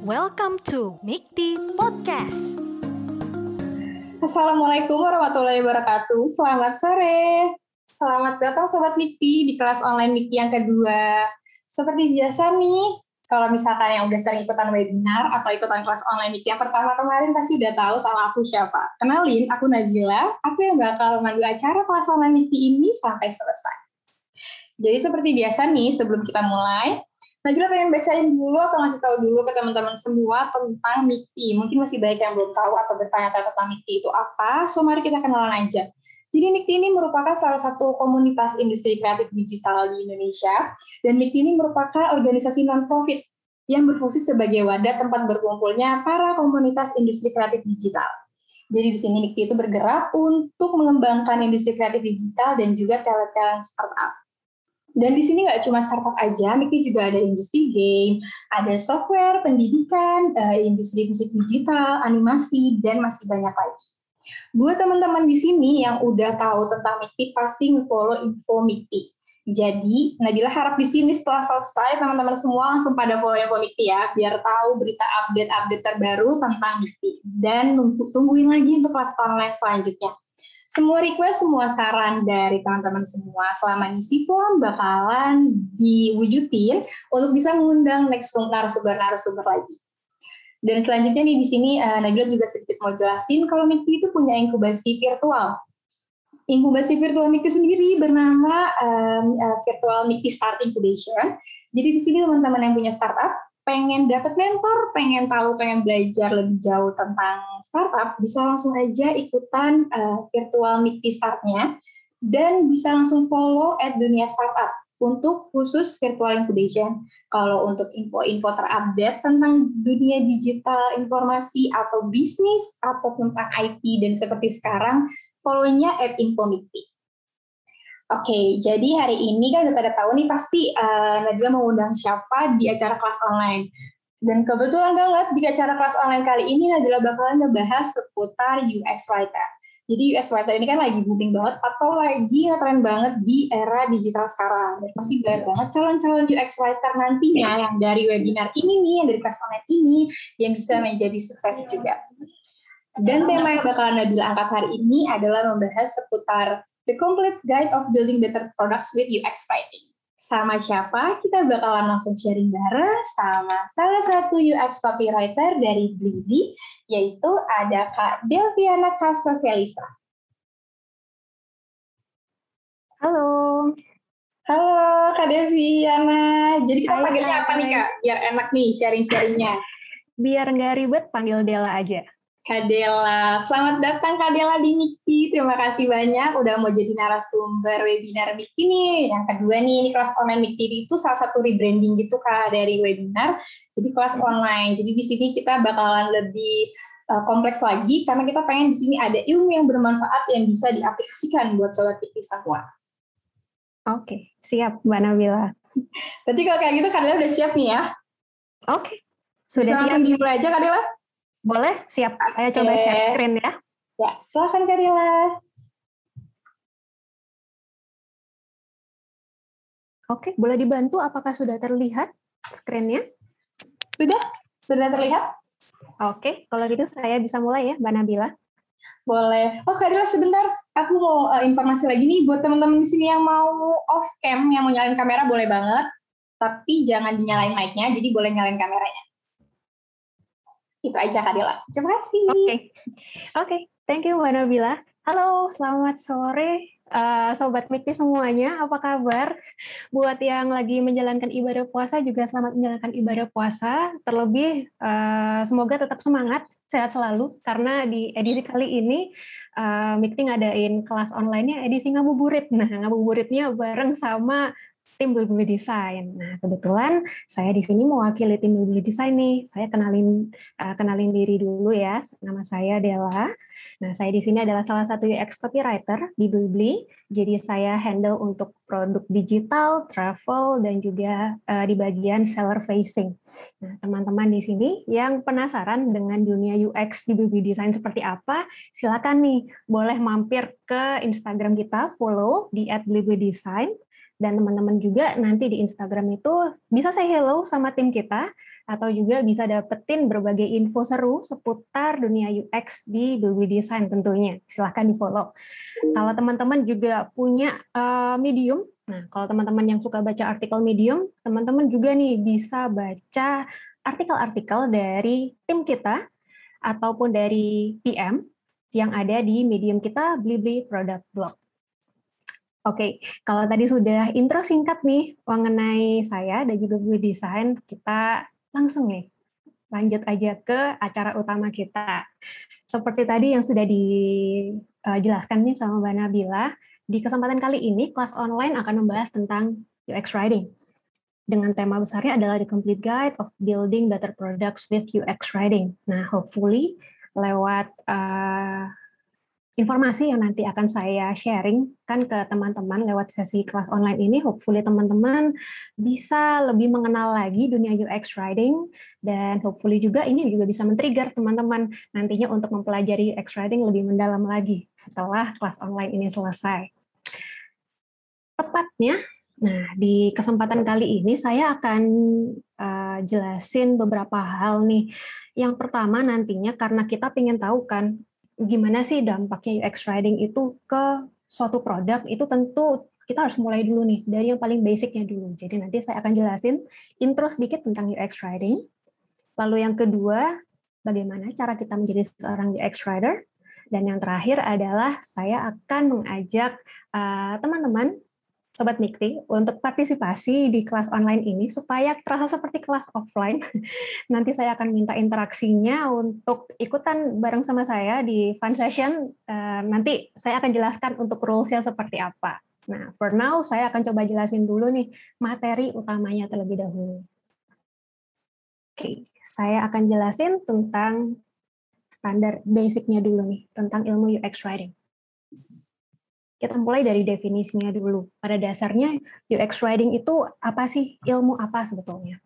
Welcome to Mikti Podcast. Assalamualaikum warahmatullahi wabarakatuh. Selamat sore. Selamat datang Sobat Mikti di kelas online Mikti yang kedua. Seperti biasa nih, kalau misalkan yang udah sering ikutan webinar atau ikutan kelas online Mikti yang pertama kemarin pasti udah tahu sama aku siapa. Kenalin, aku Najila. Aku yang bakal memandu acara kelas online Mikti ini sampai selesai. Jadi seperti biasa nih, sebelum kita mulai, Nabila pengen bacain dulu atau ngasih tahu dulu ke teman-teman semua tentang MIKTI. Mungkin masih banyak yang belum tahu atau bertanya-tanya tentang MIKTI itu apa. So, mari kita kenalan aja. Jadi MIKTI ini merupakan salah satu komunitas industri kreatif digital di Indonesia. Dan MIKTI ini merupakan organisasi non-profit yang berfungsi sebagai wadah tempat berkumpulnya para komunitas industri kreatif digital. Jadi di sini MIKTI itu bergerak untuk mengembangkan industri kreatif digital dan juga talent-talent startup. Dan di sini nggak cuma startup aja, Miki juga ada industri game, ada software, pendidikan, uh, industri musik digital, animasi, dan masih banyak lagi. Buat teman-teman di sini yang udah tahu tentang Miki, pasti nge-follow info Miki. Jadi, Nabila harap di sini setelah selesai, teman-teman semua langsung pada follow info Miki ya, biar tahu berita update-update terbaru tentang Miki. Dan tungguin lagi untuk kelas online selanjutnya semua request, semua saran dari teman-teman semua selama ngisi form bakalan diwujudin untuk bisa mengundang next narasumber-narasumber lagi. Dan selanjutnya nih di sini uh, juga sedikit mau jelasin kalau Miki itu punya inkubasi virtual. Inkubasi virtual Miki sendiri bernama um, uh, Virtual Miki Start Incubation. Jadi di sini teman-teman yang punya startup pengen dapat mentor, pengen tahu, pengen belajar lebih jauh tentang startup, bisa langsung aja ikutan uh, virtual Mikti Startnya dan bisa langsung follow at dunia startup untuk khusus virtual incubation. Kalau untuk info-info terupdate tentang dunia digital informasi atau bisnis atau tentang IT dan seperti sekarang, follow-nya at infomikti. Oke, okay, jadi hari ini kan udah pada tahu nih pasti uh, Najla mengundang siapa di acara kelas online. Dan kebetulan banget di acara kelas online kali ini Najla bakalan ngebahas seputar UX Writer. Jadi UX Writer ini kan lagi booming banget atau lagi ngetren banget di era digital sekarang. Dan pasti banyak banget calon-calon UX Writer nantinya yang dari webinar ini nih, yang dari kelas online ini, yang bisa menjadi sukses juga. Dan tema yang bakalan Nabila angkat hari ini adalah membahas seputar The Complete Guide of Building Better Products with UX Writing. Sama siapa? Kita bakalan langsung sharing bareng sama salah satu UX copywriter dari Blibli, yaitu ada Kak Delviana Kasosialisa. Halo. Halo Kak Delviana. Jadi kita hai, panggilnya hai. apa nih Kak? Biar enak nih sharing-sharingnya. Biar nggak ribet, panggil Dela aja. Kadela. Selamat datang Kadela di Miki. Terima kasih banyak udah mau jadi narasumber webinar Miki nih. Yang kedua nih, ini kelas online Miki itu salah satu rebranding gitu Kak dari webinar. Jadi kelas hmm. online. Jadi di sini kita bakalan lebih uh, kompleks lagi karena kita pengen di sini ada ilmu yang bermanfaat yang bisa diaplikasikan buat sobat Miki semua. Oke, siap Mbak Nabila. Berarti kalau kayak gitu Kadela udah siap nih ya? Oke, sudah bisa siap. langsung dimulai aja Kadela? Boleh? Siap. Okay. Saya coba share screen ya. Ya, silahkan Karila. Oke, boleh dibantu apakah sudah terlihat screen-nya? Sudah, sudah terlihat. Oke, kalau gitu saya bisa mulai ya, Mbak Nabila. Boleh. Oh, Karila sebentar. Aku mau uh, informasi lagi nih buat teman-teman di sini yang mau off cam, yang mau nyalain kamera boleh banget. Tapi jangan dinyalain mic-nya, jadi boleh nyalain kameranya. Itu aja Kak Dela. Terima kasih. Oke, okay. oke, okay. thank you Mbak Nabila. Halo, selamat sore uh, Sobat Mikti semuanya, apa kabar? Buat yang lagi menjalankan ibadah puasa juga selamat menjalankan ibadah puasa. Terlebih uh, semoga tetap semangat, sehat selalu karena di edisi kali ini uh, Mikti ngadain kelas online-nya edisi ngabuburit. Nah, ngabuburitnya bareng sama tim Bulbuli Design. Nah, kebetulan saya di sini mewakili tim Bulbuli Design nih. Saya kenalin uh, kenalin diri dulu ya. Nama saya Della. Nah, saya di sini adalah salah satu UX copywriter di Bulbuli. Jadi saya handle untuk produk digital, travel, dan juga uh, di bagian seller facing. Nah, teman-teman di sini yang penasaran dengan dunia UX di Bulbuli Design seperti apa, silakan nih boleh mampir ke Instagram kita, follow di @bulbuli Design Dan teman-teman juga nanti di Instagram itu bisa say hello sama tim kita, atau juga bisa dapetin berbagai info seru seputar dunia UX di Bilby Design tentunya. Silahkan di-follow. Kalau teman-teman juga punya uh, Medium, nah kalau teman-teman yang suka baca artikel Medium, teman-teman juga nih bisa baca artikel-artikel dari tim kita ataupun dari PM yang ada di medium kita Blibli Product Blog. Oke, kalau tadi sudah intro singkat nih mengenai saya dan juga Blue Design, kita langsung nih lanjut aja ke acara utama kita. Seperti tadi yang sudah dijelaskan nih sama Mbak Nabila, di kesempatan kali ini kelas online akan membahas tentang UX Writing. Dengan tema besarnya adalah The Complete Guide of Building Better Products with UX Writing. Nah, hopefully lewat uh, informasi yang nanti akan saya sharing kan ke teman-teman lewat sesi kelas online ini, hopefully teman-teman bisa lebih mengenal lagi dunia UX writing dan hopefully juga ini juga bisa men-trigger teman-teman nantinya untuk mempelajari UX writing lebih mendalam lagi setelah kelas online ini selesai. Tepatnya, nah di kesempatan kali ini saya akan uh, jelasin beberapa hal nih yang pertama nantinya karena kita ingin tahu kan gimana sih dampaknya UX writing itu ke suatu produk itu tentu kita harus mulai dulu nih dari yang paling basicnya dulu. Jadi nanti saya akan jelasin intro sedikit tentang UX writing. Lalu yang kedua, bagaimana cara kita menjadi seorang UX writer. Dan yang terakhir adalah saya akan mengajak eh, teman-teman uh, Sobat Mikti untuk partisipasi di kelas online ini supaya terasa seperti kelas offline. Nanti saya akan minta interaksinya untuk ikutan bareng sama saya di fun session. Eh, nanti saya akan jelaskan untuk rules-nya seperti apa. Nah, for now saya akan coba jelasin dulu nih materi utamanya terlebih dahulu. Oke, saya akan jelasin tentang standar basicnya dulu nih, tentang ilmu UX Writing kita mulai dari definisinya dulu. Pada dasarnya UX writing itu apa sih? Ilmu apa sebetulnya?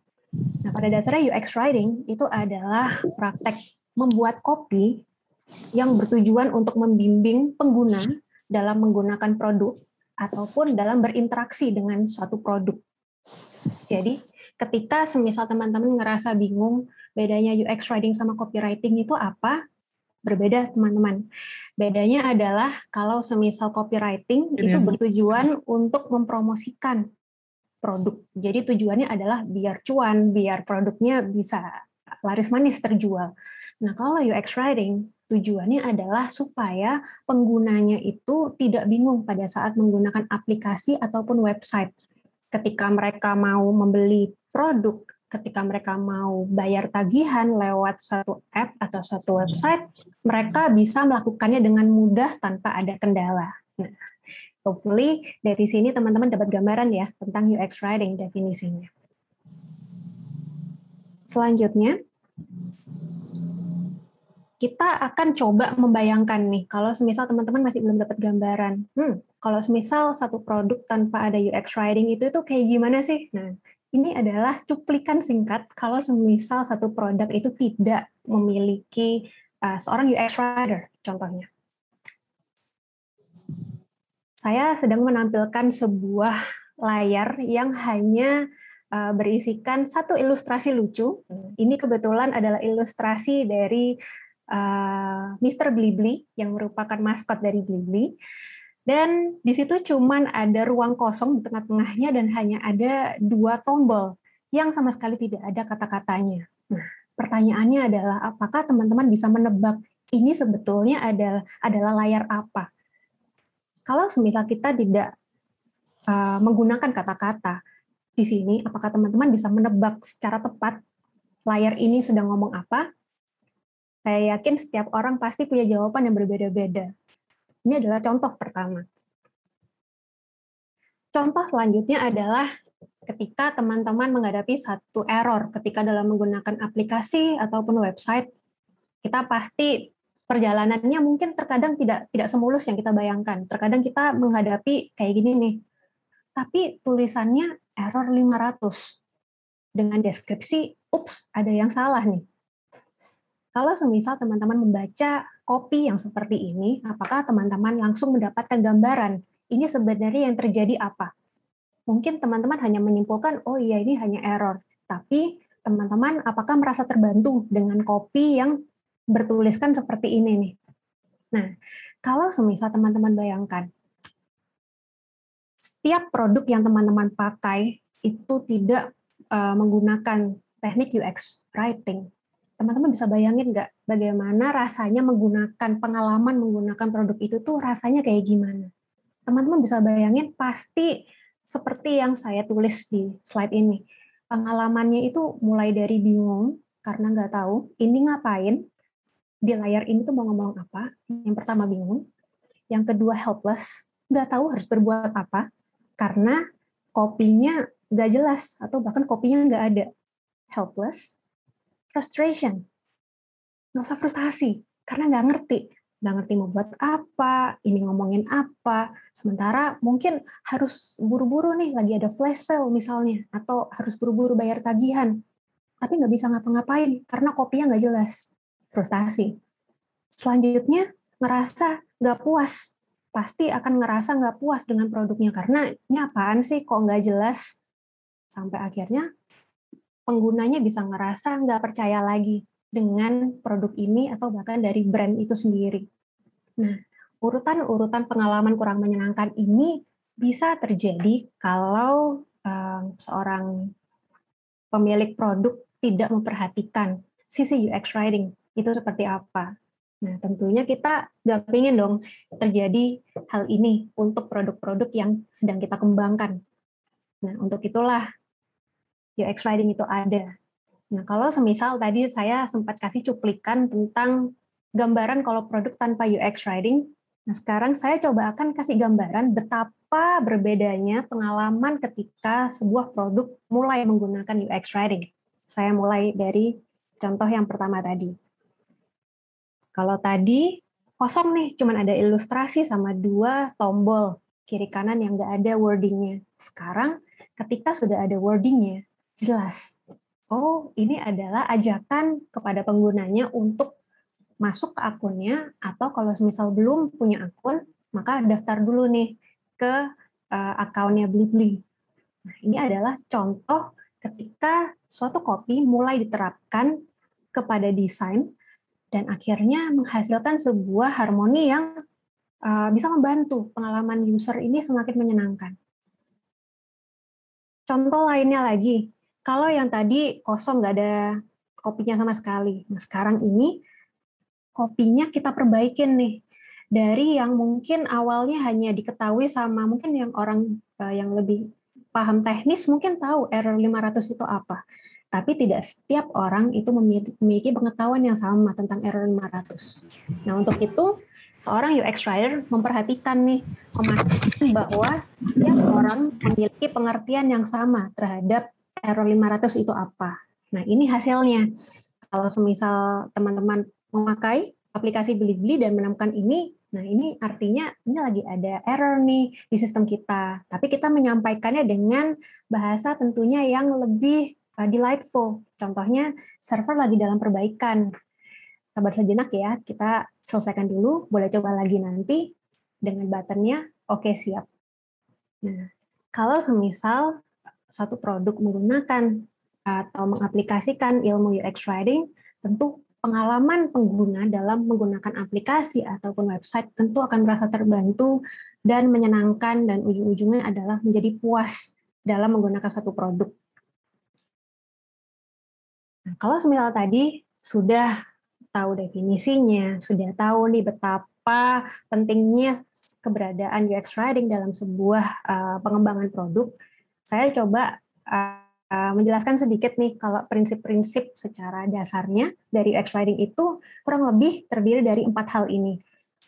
Nah, pada dasarnya UX writing itu adalah praktek membuat kopi yang bertujuan untuk membimbing pengguna dalam menggunakan produk ataupun dalam berinteraksi dengan suatu produk. Jadi, ketika semisal teman-teman ngerasa bingung bedanya UX writing sama copywriting itu apa, berbeda teman-teman. Bedanya adalah kalau semisal copywriting itu bertujuan untuk mempromosikan produk. Jadi tujuannya adalah biar cuan, biar produknya bisa laris manis terjual. Nah, kalau UX writing tujuannya adalah supaya penggunanya itu tidak bingung pada saat menggunakan aplikasi ataupun website. Ketika mereka mau membeli produk ketika mereka mau bayar tagihan lewat satu app atau satu website, mereka bisa melakukannya dengan mudah tanpa ada kendala. Nah, hopefully dari sini teman-teman dapat gambaran ya tentang UX writing definisinya. Selanjutnya, kita akan coba membayangkan nih, kalau semisal teman-teman masih belum dapat gambaran, hmm, kalau semisal satu produk tanpa ada UX writing itu itu kayak gimana sih? Nah, ini adalah cuplikan singkat kalau semisal satu produk itu tidak memiliki uh, seorang UX writer, contohnya. Saya sedang menampilkan sebuah layar yang hanya uh, berisikan satu ilustrasi lucu. Ini kebetulan adalah ilustrasi dari uh, Mr. Blibli yang merupakan maskot dari Blibli. Dan di situ cuman ada ruang kosong di tengah-tengahnya dan hanya ada dua tombol yang sama sekali tidak ada kata-katanya. Nah, pertanyaannya adalah apakah teman-teman bisa menebak ini sebetulnya adalah adalah layar apa? Kalau semisal kita tidak uh, menggunakan kata-kata di sini, apakah teman-teman bisa menebak secara tepat layar ini sedang ngomong apa? Saya yakin setiap orang pasti punya jawaban yang berbeda-beda. Ini adalah contoh pertama. Contoh selanjutnya adalah ketika teman-teman menghadapi satu error ketika dalam menggunakan aplikasi ataupun website, kita pasti perjalanannya mungkin terkadang tidak tidak semulus yang kita bayangkan. Terkadang kita menghadapi kayak gini nih. Tapi tulisannya error 500 dengan deskripsi, ups, ada yang salah nih. Kalau semisal teman-teman membaca kopi yang seperti ini, apakah teman-teman langsung mendapatkan gambaran ini sebenarnya yang terjadi apa? mungkin teman-teman hanya menyimpulkan, oh iya ini hanya error. Tapi teman-teman apakah merasa terbantu dengan kopi yang bertuliskan seperti ini nih? Nah, kalau semisal teman-teman bayangkan, setiap produk yang teman-teman pakai itu tidak uh, menggunakan teknik UX writing, teman-teman bisa bayangin nggak bagaimana rasanya menggunakan pengalaman menggunakan produk itu tuh rasanya kayak gimana? Teman-teman bisa bayangin pasti seperti yang saya tulis di slide ini pengalamannya itu mulai dari bingung karena nggak tahu ini ngapain di layar ini tuh mau ngomong apa. Yang pertama bingung, yang kedua helpless, nggak tahu harus berbuat apa karena kopinya nggak jelas atau bahkan kopinya nggak ada. Helpless, frustration, usah frustasi karena nggak ngerti nggak ngerti mau buat apa, ini ngomongin apa. Sementara mungkin harus buru-buru nih, lagi ada flash sale misalnya, atau harus buru-buru bayar tagihan. Tapi nggak bisa ngapa-ngapain, karena kopinya nggak jelas. Frustasi. Selanjutnya, ngerasa nggak puas. Pasti akan ngerasa nggak puas dengan produknya, karena ini apaan sih kok nggak jelas. Sampai akhirnya penggunanya bisa ngerasa nggak percaya lagi dengan produk ini atau bahkan dari brand itu sendiri. Nah, urutan-urutan pengalaman kurang menyenangkan ini bisa terjadi kalau um, seorang pemilik produk tidak memperhatikan sisi UX writing itu seperti apa. Nah, tentunya kita nggak ingin dong terjadi hal ini untuk produk-produk yang sedang kita kembangkan. Nah, untuk itulah UX writing itu ada. Nah, kalau semisal tadi saya sempat kasih cuplikan tentang gambaran kalau produk tanpa UX writing, nah sekarang saya coba akan kasih gambaran betapa berbedanya pengalaman ketika sebuah produk mulai menggunakan UX writing. Saya mulai dari contoh yang pertama tadi. Kalau tadi kosong nih, cuman ada ilustrasi sama dua tombol kiri kanan yang nggak ada wordingnya. Sekarang ketika sudah ada wordingnya, jelas oh ini adalah ajakan kepada penggunanya untuk masuk ke akunnya atau kalau misal belum punya akun maka daftar dulu nih ke uh, akunnya Blibli. Nah, ini adalah contoh ketika suatu kopi mulai diterapkan kepada desain dan akhirnya menghasilkan sebuah harmoni yang uh, bisa membantu pengalaman user ini semakin menyenangkan. Contoh lainnya lagi, kalau yang tadi kosong nggak ada kopinya sama sekali. Nah sekarang ini kopinya kita perbaikin nih dari yang mungkin awalnya hanya diketahui sama mungkin yang orang uh, yang lebih paham teknis mungkin tahu error 500 itu apa. Tapi tidak setiap orang itu memiliki pengetahuan yang sama tentang error 500. Nah, untuk itu seorang UX writer memperhatikan nih memastikan bahwa setiap orang memiliki pengertian yang sama terhadap error 500 itu apa. Nah, ini hasilnya. Kalau semisal teman-teman memakai aplikasi Bilibili dan menemukan ini, nah ini artinya ini lagi ada error nih di sistem kita. Tapi kita menyampaikannya dengan bahasa tentunya yang lebih uh, delightful. Contohnya server lagi dalam perbaikan. Sabar sejenak ya, kita selesaikan dulu, boleh coba lagi nanti dengan buttonnya oke siap. Nah, kalau semisal satu produk menggunakan atau mengaplikasikan ilmu UX writing, tentu pengalaman pengguna dalam menggunakan aplikasi ataupun website tentu akan merasa terbantu dan menyenangkan dan ujung-ujungnya adalah menjadi puas dalam menggunakan satu produk. Nah, kalau semisal tadi sudah tahu definisinya, sudah tahu nih betapa pentingnya keberadaan UX writing dalam sebuah uh, pengembangan produk, saya coba uh, menjelaskan sedikit nih kalau prinsip-prinsip secara dasarnya dari UX writing itu kurang lebih terdiri dari empat hal ini.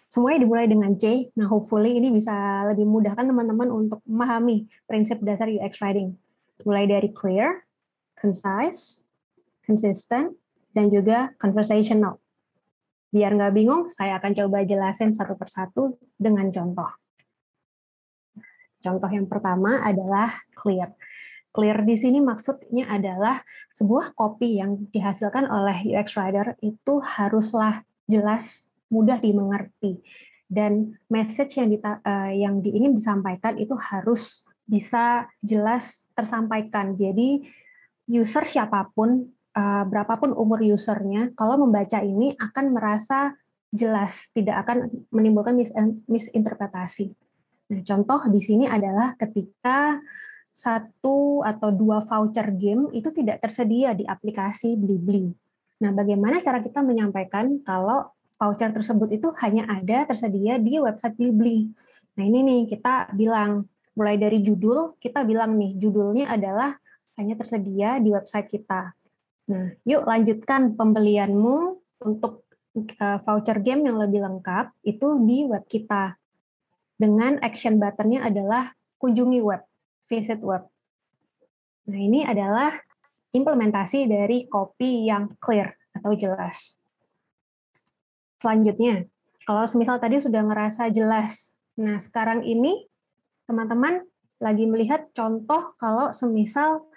Semuanya dimulai dengan C. Nah, hopefully ini bisa lebih mudahkan teman-teman untuk memahami prinsip dasar UX writing. Mulai dari clear, concise, consistent, dan juga conversational. Biar nggak bingung, saya akan coba jelasin satu persatu dengan contoh. Contoh yang pertama adalah clear. Clear di sini maksudnya adalah sebuah kopi yang dihasilkan oleh UX writer itu haruslah jelas, mudah dimengerti dan message yang, dita, uh, yang diingin disampaikan itu harus bisa jelas tersampaikan. Jadi user siapa pun, uh, berapapun umur usernya, kalau membaca ini akan merasa jelas, tidak akan menimbulkan mis misinterpretasi. Nah, contoh di sini adalah ketika satu atau dua voucher game itu tidak tersedia di aplikasi Blibli. Nah, bagaimana cara kita menyampaikan kalau voucher tersebut itu hanya ada tersedia di website Blibli? Nah, ini nih kita bilang mulai dari judul, kita bilang nih judulnya adalah hanya tersedia di website kita. Nah, yuk lanjutkan pembelianmu untuk uh, voucher game yang lebih lengkap itu di web kita. Dengan action buttonnya adalah kunjungi web, visit web. Nah, ini adalah implementasi dari copy yang clear atau jelas. Selanjutnya, kalau misal tadi sudah ngerasa jelas, nah sekarang ini teman-teman lagi melihat contoh kalau semisal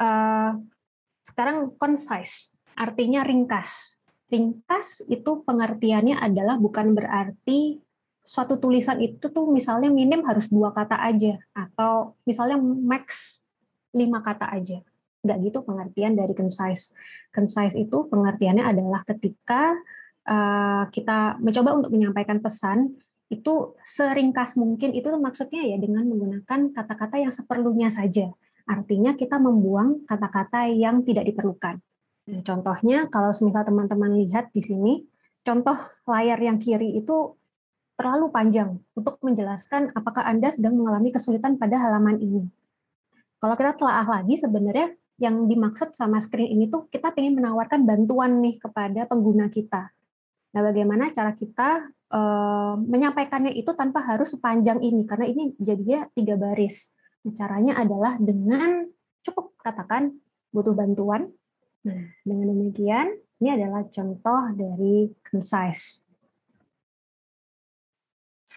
uh, sekarang concise, artinya ringkas. Ringkas itu pengertiannya adalah bukan berarti suatu tulisan itu tuh misalnya minim harus dua kata aja atau misalnya max lima kata aja. Nggak gitu pengertian dari concise. Concise itu pengertiannya adalah ketika uh, kita mencoba untuk menyampaikan pesan itu seringkas mungkin itu maksudnya ya dengan menggunakan kata-kata yang seperlunya saja Artinya kita membuang kata-kata yang tidak diperlukan. Nah, contohnya kalau misal teman-teman lihat di sini, contoh layar yang kiri itu terlalu panjang untuk menjelaskan apakah Anda sedang mengalami kesulitan pada halaman ini. Kalau kita telah lagi sebenarnya yang dimaksud sama screen ini tuh kita ingin menawarkan bantuan nih kepada pengguna kita. Nah, bagaimana cara kita e, menyampaikannya itu tanpa harus sepanjang ini karena ini jadinya tiga baris. Caranya adalah dengan cukup katakan butuh bantuan. Nah, dengan demikian, ini adalah contoh dari concise.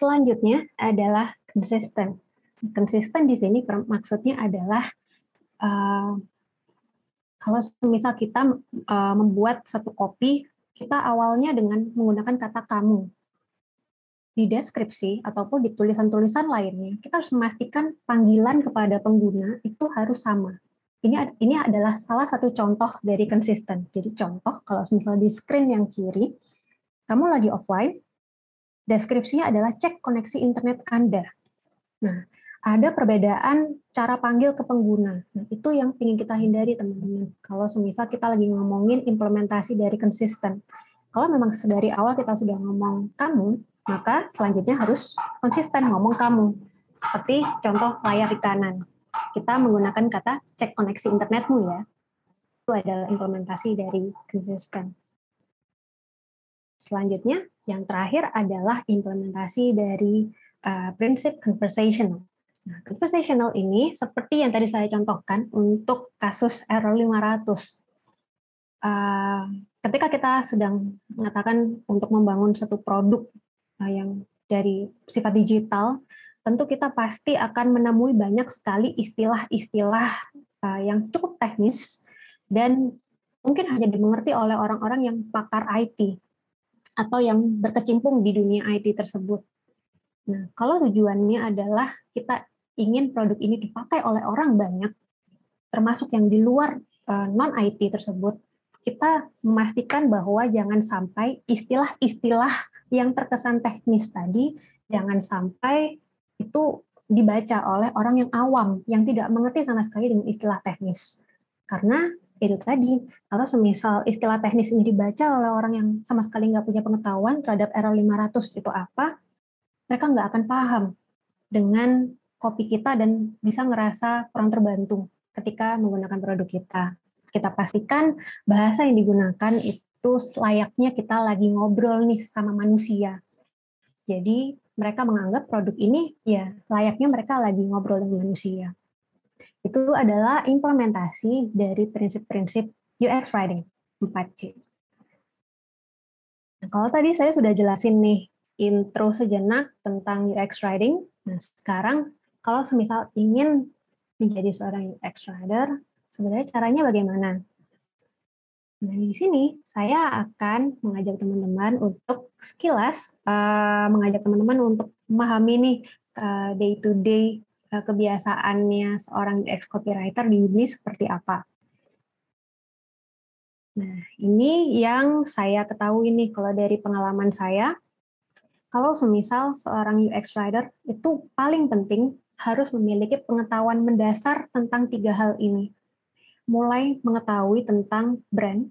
Selanjutnya adalah consistent. Consistent di sini maksudnya adalah uh, kalau misal kita uh, membuat satu kopi, kita awalnya dengan menggunakan kata kamu di deskripsi ataupun di tulisan-tulisan lainnya, kita harus memastikan panggilan kepada pengguna itu harus sama. Ini ini adalah salah satu contoh dari konsisten. Jadi contoh kalau misalnya di screen yang kiri, kamu lagi offline, deskripsinya adalah cek koneksi internet Anda. Nah, ada perbedaan cara panggil ke pengguna. Nah, itu yang ingin kita hindari teman-teman. Kalau semisal kita lagi ngomongin implementasi dari konsisten. Kalau memang dari awal kita sudah ngomong kamu, maka selanjutnya harus konsisten ngomong kamu. Seperti contoh layar di kanan. Kita menggunakan kata cek koneksi internetmu ya. Itu adalah implementasi dari konsisten. Selanjutnya, yang terakhir adalah implementasi dari uh, prinsip conversational. Nah, conversational ini seperti yang tadi saya contohkan untuk kasus error 500. Uh, ketika kita sedang mengatakan untuk membangun satu produk Eh, yang dari sifat digital, tentu kita pasti akan menemui banyak sekali istilah-istilah eh, yang cukup teknis dan mungkin hanya dimengerti oleh orang-orang yang pakar IT atau yang berkecimpung di dunia IT tersebut. Nah, kalau tujuannya adalah kita ingin produk ini dipakai oleh orang banyak, termasuk yang di luar eh, non IT tersebut, kita memastikan bahwa jangan sampai istilah-istilah yang terkesan teknis tadi jangan sampai itu dibaca oleh orang yang awam yang tidak mengerti sama sekali dengan istilah teknis. Karena itu tadi, kalau semisal istilah teknis ini dibaca oleh orang yang sama sekali nggak punya pengetahuan terhadap era 500 itu apa, mereka nggak akan paham dengan kopi kita dan bisa ngerasa kurang terbantu ketika menggunakan produk kita kita pastikan bahasa yang digunakan itu layaknya kita lagi ngobrol nih sama manusia. Jadi mereka menganggap produk ini ya layaknya mereka lagi ngobrol dengan manusia. Itu adalah implementasi dari prinsip-prinsip UX writing 4C. Nah, kalau tadi saya sudah jelasin nih intro sejenak tentang UX writing. Nah, sekarang kalau semisal ingin menjadi seorang UX writer, sebenarnya caranya bagaimana? Nah, di sini saya akan mengajak teman-teman untuk sekilas uh, mengajak teman-teman untuk memahami nih uh, day to day kebiasaannya seorang UX copywriter di Udemy seperti apa. Nah, ini yang saya ketahui nih kalau dari pengalaman saya, kalau semisal seorang UX writer itu paling penting harus memiliki pengetahuan mendasar tentang tiga hal ini. Mulai mengetahui tentang brand,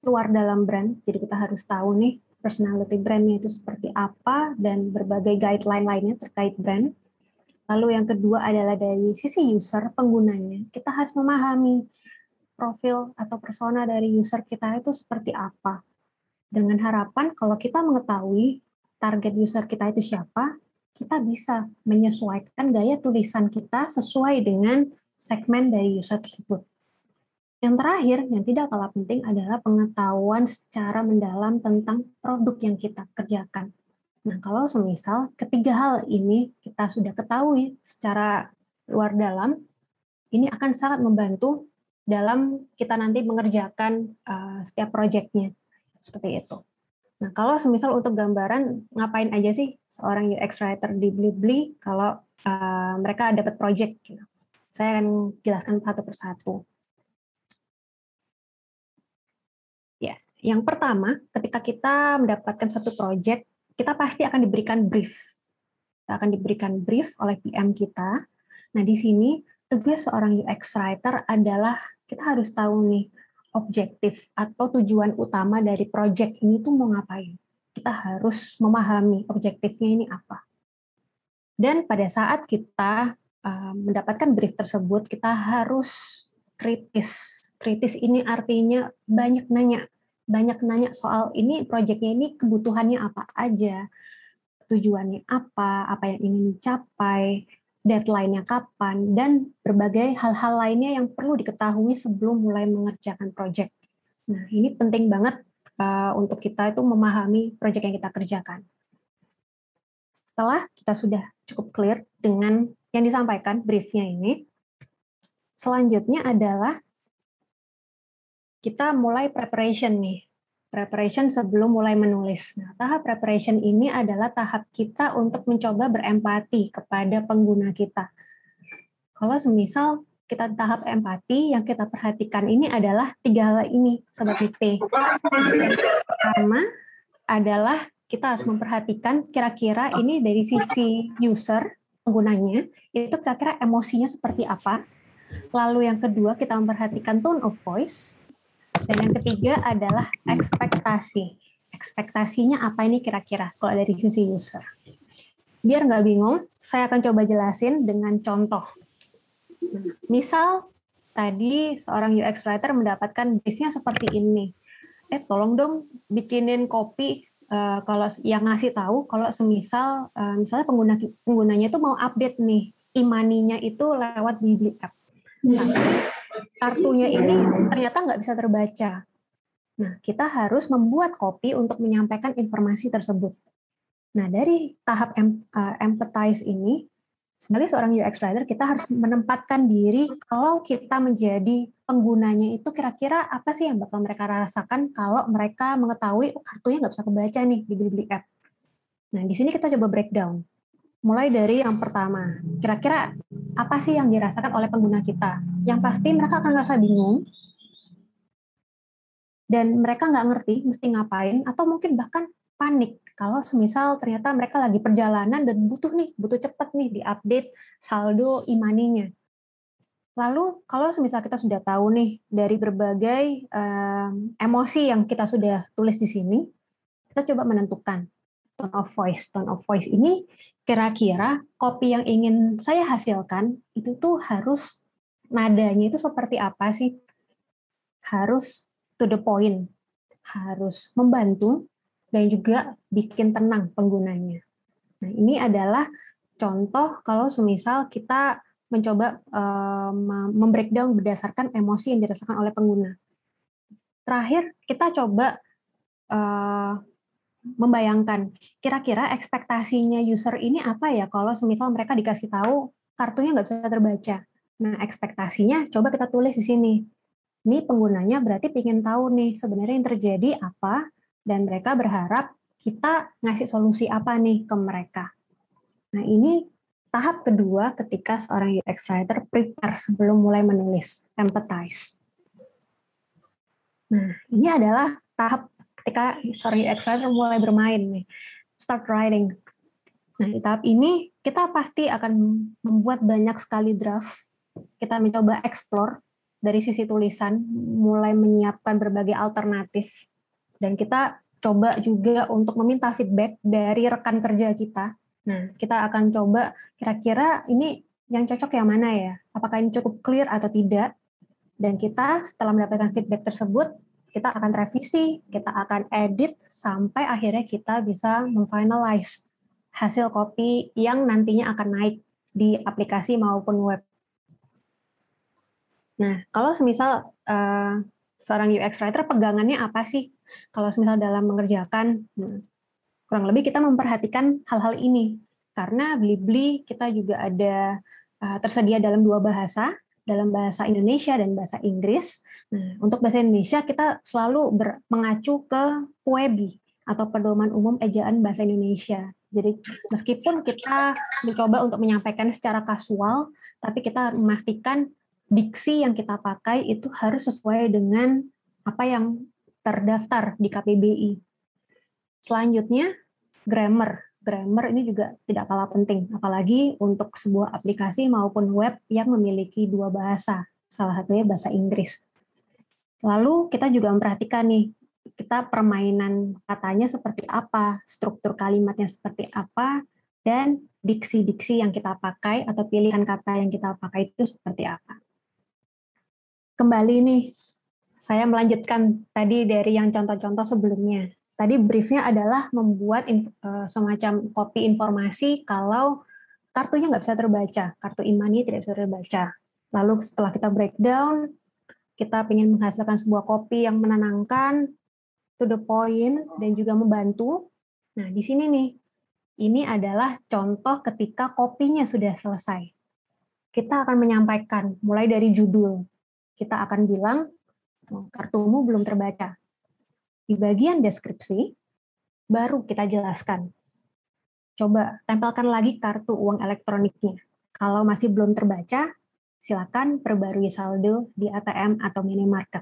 luar dalam brand, jadi kita harus tahu nih personality brandnya itu seperti apa dan berbagai guideline lainnya terkait brand. Lalu yang kedua adalah dari sisi user, penggunanya. Kita harus memahami profil atau persona dari user kita itu seperti apa. Dengan harapan kalau kita mengetahui target user kita itu siapa, kita bisa menyesuaikan gaya tulisan kita sesuai dengan segmen dari user tersebut. Yang terakhir, yang tidak kalah penting adalah pengetahuan secara mendalam tentang produk yang kita kerjakan. Nah, kalau semisal ketiga hal ini kita sudah ketahui secara luar dalam, ini akan sangat membantu dalam kita nanti mengerjakan uh, setiap proyeknya seperti itu. Nah, kalau semisal untuk gambaran ngapain aja sih seorang UX writer di Blibli kalau uh, mereka dapat project gitu. Saya akan jelaskan satu persatu. Ya, yang pertama, ketika kita mendapatkan satu project, kita pasti akan diberikan brief. Kita akan diberikan brief oleh PM kita. Nah, di sini tugas seorang UX writer adalah kita harus tahu nih objektif atau tujuan utama dari project ini tuh mau ngapain. Kita harus memahami objektifnya ini apa. Dan pada saat kita mendapatkan brief tersebut, kita harus kritis. Kritis ini artinya banyak nanya, banyak nanya soal ini projectnya ini kebutuhannya apa aja, tujuannya apa, apa yang ingin dicapai, deadline-nya kapan, dan berbagai hal-hal lainnya yang perlu diketahui sebelum mulai mengerjakan proyek. Nah, ini penting banget uh, untuk kita itu memahami proyek yang kita kerjakan. Setelah kita sudah cukup clear dengan yang disampaikan briefnya ini, selanjutnya adalah kita mulai preparation nih preparation sebelum mulai menulis. Nah, tahap preparation ini adalah tahap kita untuk mencoba berempati kepada pengguna kita. Kalau semisal kita tahap empati, yang kita perhatikan ini adalah tiga hal ini, Sobat IT. Pertama adalah kita harus memperhatikan kira-kira ini dari sisi user, penggunanya, itu kira-kira emosinya seperti apa. Lalu yang kedua, kita memperhatikan tone of voice. Dan yang ketiga adalah ekspektasi. Ekspektasinya apa ini kira-kira kalau dari sisi user. Biar nggak bingung, saya akan coba jelasin dengan contoh. Misal tadi seorang UX writer mendapatkan briefnya seperti ini. Eh tolong dong bikinin kopi uh, kalau yang ngasih tahu kalau semisal uh, misalnya pengguna penggunanya itu mau update nih imaninya itu lewat Bibli app. Tapi kartunya ini ternyata nggak bisa terbaca. Nah, kita harus membuat kopi untuk menyampaikan informasi tersebut. Nah, dari tahap em, uh, empathize ini, sebagai seorang UX writer, kita harus menempatkan diri kalau kita menjadi penggunanya itu kira-kira apa sih yang bakal mereka rasakan kalau mereka mengetahui oh, kartunya nggak bisa kebaca nih di Beli App. Nah, di sini kita coba breakdown. Mulai dari yang pertama, kira-kira apa sih yang dirasakan oleh pengguna kita? Yang pasti mereka akan merasa bingung, dan mereka nggak ngerti mesti ngapain, atau mungkin bahkan panik kalau semisal ternyata mereka lagi perjalanan dan butuh nih, butuh cepat nih diupdate saldo imaninya. Lalu kalau semisal kita sudah tahu nih dari berbagai um, emosi yang kita sudah tulis di sini, kita coba menentukan tone of voice. Tone of voice ini kira-kira kopi yang ingin saya hasilkan itu tuh harus nadanya itu seperti apa sih? Harus to the point, harus membantu dan juga bikin tenang penggunanya. Nah, ini adalah contoh kalau semisal kita mencoba uh, membreakdown berdasarkan emosi yang dirasakan oleh pengguna. Terakhir, kita coba uh, membayangkan kira-kira ekspektasinya user ini apa ya kalau semisal mereka dikasih tahu kartunya nggak bisa terbaca. Nah, ekspektasinya coba kita tulis di sini. Ini penggunanya berarti ingin tahu nih sebenarnya yang terjadi apa dan mereka berharap kita ngasih solusi apa nih ke mereka. Nah, ini tahap kedua ketika seorang UX writer prepare sebelum mulai menulis, empathize. Nah, ini adalah tahap ketika UX writer mulai bermain nih, start writing. Nah, di tahap ini kita pasti akan membuat banyak sekali draft. Kita mencoba explore dari sisi tulisan, mulai menyiapkan berbagai alternatif. Dan kita coba juga untuk meminta feedback dari rekan kerja kita. Nah, kita akan coba kira-kira ini yang cocok yang mana ya? Apakah ini cukup clear atau tidak? Dan kita setelah mendapatkan feedback tersebut, kita akan revisi, kita akan edit sampai akhirnya kita bisa memfinalize hasil copy yang nantinya akan naik di aplikasi maupun web. Nah, kalau semisal uh, seorang UX writer pegangannya apa sih? Kalau semisal dalam mengerjakan, hmm, kurang lebih kita memperhatikan hal-hal ini. Karena Blibli kita juga ada uh, tersedia dalam dua bahasa, dalam bahasa Indonesia dan bahasa Inggris. Nah, untuk bahasa Indonesia kita selalu ber, mengacu ke PUEBI atau Pedoman Umum Ejaan Bahasa Indonesia. Jadi meskipun kita mencoba untuk menyampaikan secara kasual, tapi kita memastikan diksi yang kita pakai itu harus sesuai dengan apa yang terdaftar di KPBI. Selanjutnya, grammar. Grammar ini juga tidak kalah penting, apalagi untuk sebuah aplikasi maupun web yang memiliki dua bahasa, salah satunya bahasa Inggris. Lalu kita juga memperhatikan nih, kita permainan katanya seperti apa, struktur kalimatnya seperti apa, dan diksi-diksi yang kita pakai atau pilihan kata yang kita pakai itu seperti apa kembali nih, saya melanjutkan tadi dari yang contoh-contoh sebelumnya. Tadi briefnya adalah membuat uh, semacam kopi informasi kalau kartunya nggak bisa terbaca, kartu e-money tidak bisa terbaca. Lalu setelah kita breakdown, kita ingin menghasilkan sebuah kopi yang menenangkan, to the point, dan juga membantu. Nah, di sini nih, ini adalah contoh ketika kopinya sudah selesai. Kita akan menyampaikan mulai dari judul, kita akan bilang oh, kartumu belum terbaca. Di bagian deskripsi, baru kita jelaskan. Coba tempelkan lagi kartu uang elektroniknya. Kalau masih belum terbaca, silakan perbarui saldo di ATM atau minimarket.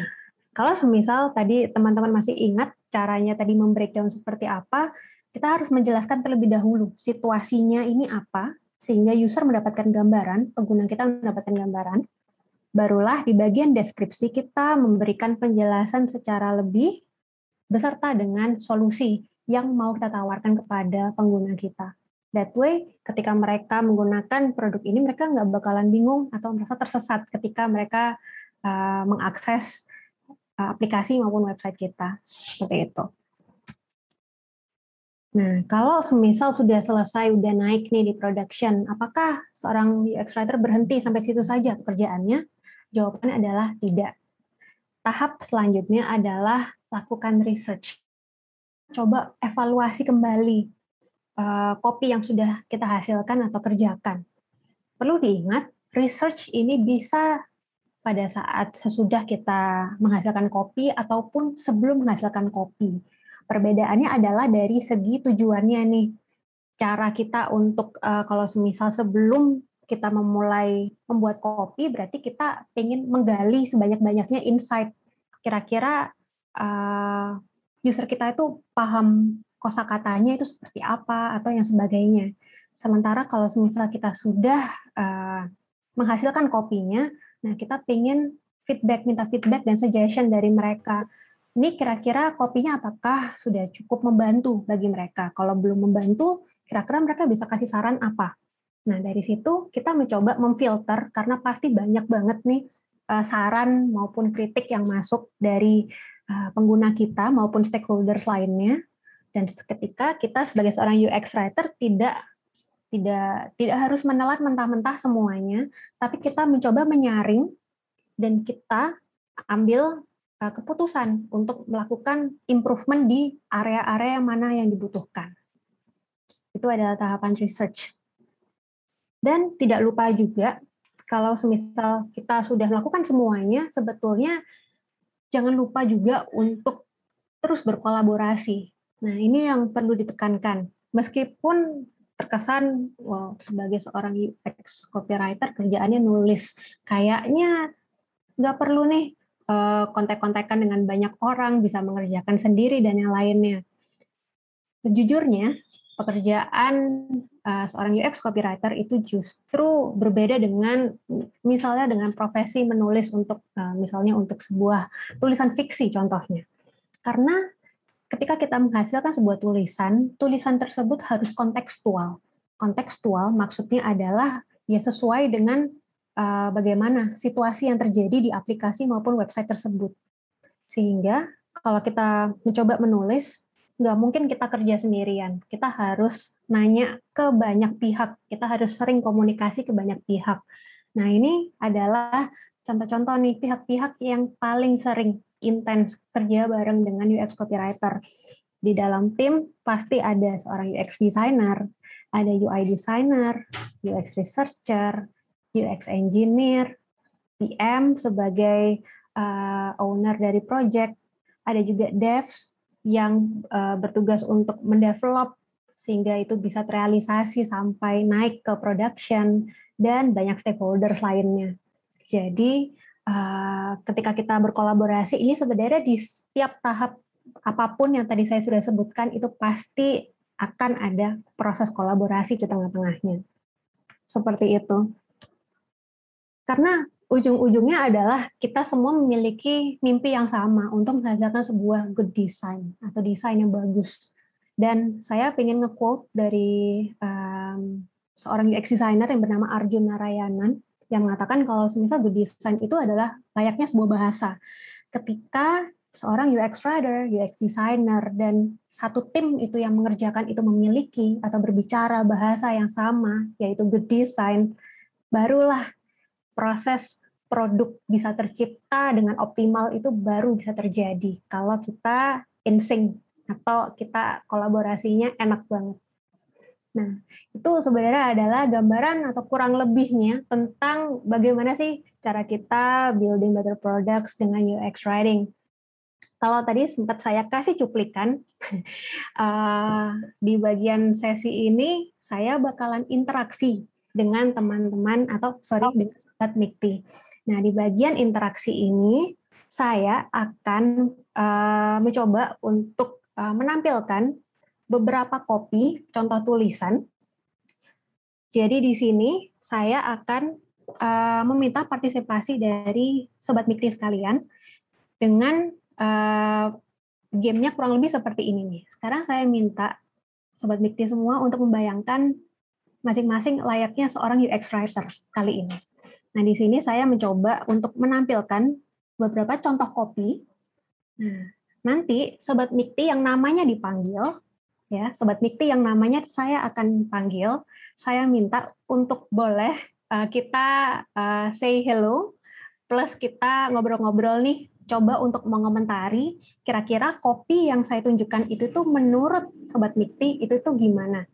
Nah, kalau semisal tadi teman-teman masih ingat caranya tadi membreakdown seperti apa, kita harus menjelaskan terlebih dahulu situasinya ini apa, sehingga user mendapatkan gambaran, pengguna kita mendapatkan gambaran, barulah di bagian deskripsi kita memberikan penjelasan secara lebih beserta dengan solusi yang mau kita tawarkan kepada pengguna kita. That way, ketika mereka menggunakan produk ini, mereka nggak bakalan bingung atau merasa tersesat ketika mereka uh, mengakses uh, aplikasi maupun website kita. Seperti itu. Nah, kalau semisal sudah selesai, udah naik nih di production, apakah seorang UX writer berhenti sampai situ saja pekerjaannya? Jawabannya adalah tidak. Tahap selanjutnya adalah lakukan research. Coba evaluasi kembali uh, kopi yang sudah kita hasilkan atau kerjakan. Perlu diingat, research ini bisa pada saat sesudah kita menghasilkan kopi ataupun sebelum menghasilkan kopi. Perbedaannya adalah dari segi tujuannya nih. Cara kita untuk uh, kalau semisal sebelum kita memulai membuat kopi berarti kita ingin menggali sebanyak-banyaknya insight kira-kira uh, user kita itu paham kosakatanya itu seperti apa atau yang sebagainya. Sementara kalau misalnya kita sudah uh, menghasilkan kopinya, nah kita ingin feedback, minta feedback dan suggestion dari mereka. Ini kira-kira kopinya apakah sudah cukup membantu bagi mereka? Kalau belum membantu, kira-kira mereka bisa kasih saran apa? Nah, dari situ kita mencoba memfilter karena pasti banyak banget nih uh, saran maupun kritik yang masuk dari uh, pengguna kita maupun stakeholders lainnya. Dan ketika kita sebagai seorang UX writer tidak tidak tidak harus menelan mentah-mentah semuanya, tapi kita mencoba menyaring dan kita ambil uh, keputusan untuk melakukan improvement di area-area mana yang dibutuhkan. Itu adalah tahapan research. Dan tidak lupa juga kalau semisal kita sudah melakukan semuanya, sebetulnya jangan lupa juga untuk terus berkolaborasi. Nah, ini yang perlu ditekankan. Meskipun terkesan wow, sebagai seorang UX copywriter kerjaannya nulis. Kayaknya nggak perlu nih uh, kontak-kontakan dengan banyak orang, bisa mengerjakan sendiri dan yang lainnya. Sejujurnya, pekerjaan uh, seorang UX copywriter itu justru berbeda dengan misalnya dengan profesi menulis untuk uh, misalnya untuk sebuah tulisan fiksi contohnya. Karena ketika kita menghasilkan sebuah tulisan, tulisan tersebut harus kontekstual. Kontekstual maksudnya adalah ya sesuai dengan uh, bagaimana situasi yang terjadi di aplikasi maupun website tersebut. Sehingga kalau kita mencoba menulis nggak mungkin kita kerja sendirian. Kita harus nanya ke banyak pihak. Kita harus sering komunikasi ke banyak pihak. Nah, ini adalah contoh-contoh nih pihak-pihak yang paling sering intens kerja bareng dengan UX copywriter. Di dalam tim pasti ada seorang UX designer, ada UI designer, UX researcher, UX engineer, PM sebagai uh, owner dari project, ada juga devs yang uh, bertugas untuk mendevelop sehingga itu bisa terrealisasi sampai naik ke production dan banyak stakeholders lainnya. Jadi uh, ketika kita berkolaborasi ini sebenarnya di setiap tahap apa pun yang tadi saya sudah sebutkan itu pasti akan ada proses kolaborasi di tengah-tengahnya. Seperti itu. Karena ujung-ujungnya adalah kita semua memiliki mimpi yang sama untuk menghasilkan sebuah good design atau desain yang bagus. Dan saya ingin nge-quote dari um, seorang UX designer yang bernama Arjun Narayanan yang mengatakan kalau semisal good design itu adalah layaknya sebuah bahasa. Ketika seorang UX writer, UX designer, dan satu tim itu yang mengerjakan itu memiliki atau berbicara bahasa yang sama, yaitu good design, barulah proses produk bisa tercipta dengan optimal itu baru bisa terjadi kalau kita in sync atau kita kolaborasinya enak banget. Nah, itu sebenarnya adalah gambaran atau kurang lebihnya tentang bagaimana sih cara kita building better products dengan UX writing. Kalau tadi sempat saya kasih cuplikan, uh, di bagian sesi ini saya bakalan interaksi dengan teman-teman atau sorry dengan sobat Mikti. Nah di bagian interaksi ini saya akan uh, mencoba untuk uh, menampilkan beberapa kopi contoh tulisan. Jadi di sini saya akan uh, meminta partisipasi dari sobat Mikti sekalian dengan uh, gamenya kurang lebih seperti ini nih. Sekarang saya minta sobat Mikti semua untuk membayangkan masing-masing layaknya seorang UX writer kali ini. Nah, di sini saya mencoba untuk menampilkan beberapa contoh kopi. Nah, nanti sobat Mikti yang namanya dipanggil, ya, sobat Mikti yang namanya saya akan panggil, saya minta untuk boleh uh, kita uh, say hello, plus kita ngobrol-ngobrol nih, coba untuk mengomentari kira-kira kopi yang saya tunjukkan itu tuh menurut sobat Mikti itu tuh gimana.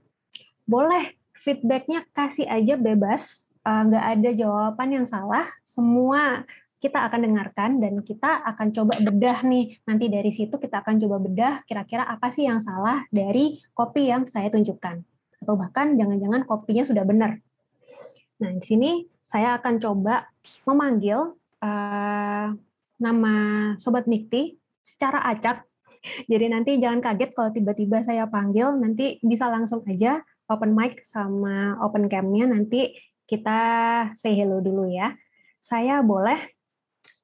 Boleh feedbacknya kasih aja bebas, eh, nggak uh, ada jawaban yang salah, semua kita akan dengarkan dan kita akan coba bedah nih nanti dari situ kita akan coba bedah kira-kira apa sih yang salah dari kopi yang saya tunjukkan atau bahkan jangan-jangan kopinya sudah benar. Nah di sini saya akan coba memanggil uh, nama sobat Mikti secara acak. Jadi nanti jangan kaget kalau tiba-tiba saya panggil, nanti bisa langsung aja open mic sama open cam-nya nanti kita say hello dulu ya. Saya boleh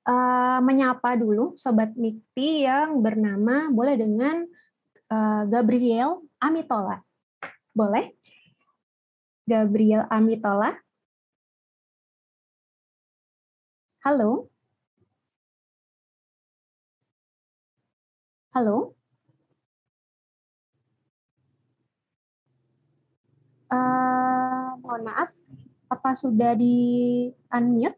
uh, menyapa dulu Sobat Mikti yang bernama boleh dengan uh, Gabriel Amitola. Boleh? Gabriel Amitola. Halo? Halo? Uh, mohon maaf, apa sudah di unmute?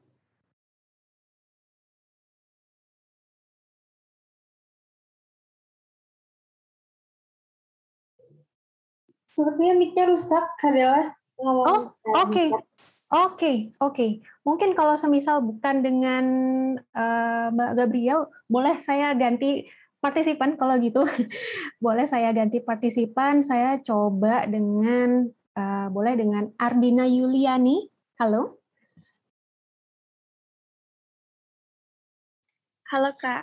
Sepertinya mic-nya rusak, ngomong. Oh, oke. Okay. Oke, okay, oke. Okay. Mungkin kalau semisal bukan dengan uh, Mbak Gabriel, boleh saya ganti partisipan kalau gitu. boleh saya ganti partisipan, saya coba dengan Uh, boleh dengan Ardina Yuliani. Halo. Halo Kak.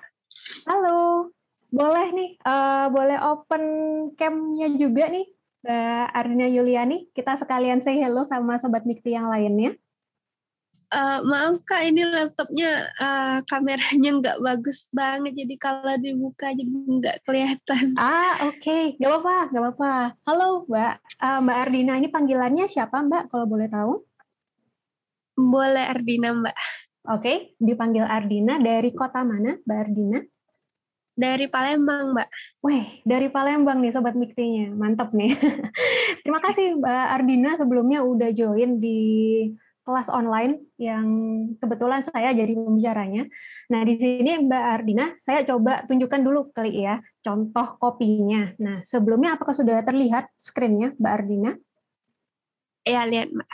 Halo. Boleh nih, uh, boleh open cam-nya juga nih, Mbak Ardina Yuliani. Kita sekalian say hello sama Sobat Mikti yang lainnya. Uh, maaf kak, ini laptopnya uh, kameranya nggak bagus banget, jadi kalau dibuka jadi nggak kelihatan. Ah oke, okay. nggak apa-apa, nggak apa-apa. Halo Mbak, uh, Mbak Ardina ini panggilannya siapa Mbak kalau boleh tahu? Boleh Ardina Mbak. Oke, okay. dipanggil Ardina dari kota mana Mbak Ardina? Dari Palembang, Mbak. Wih, dari Palembang nih Sobat Miktinya. Mantap nih. Terima kasih Mbak Ardina sebelumnya udah join di kelas online yang kebetulan saya jadi pembicaranya. Nah, di sini Mbak Ardina, saya coba tunjukkan dulu kali ya contoh kopinya. Nah, sebelumnya apakah sudah terlihat screen-nya Mbak Ardina? Iya, lihat Mbak.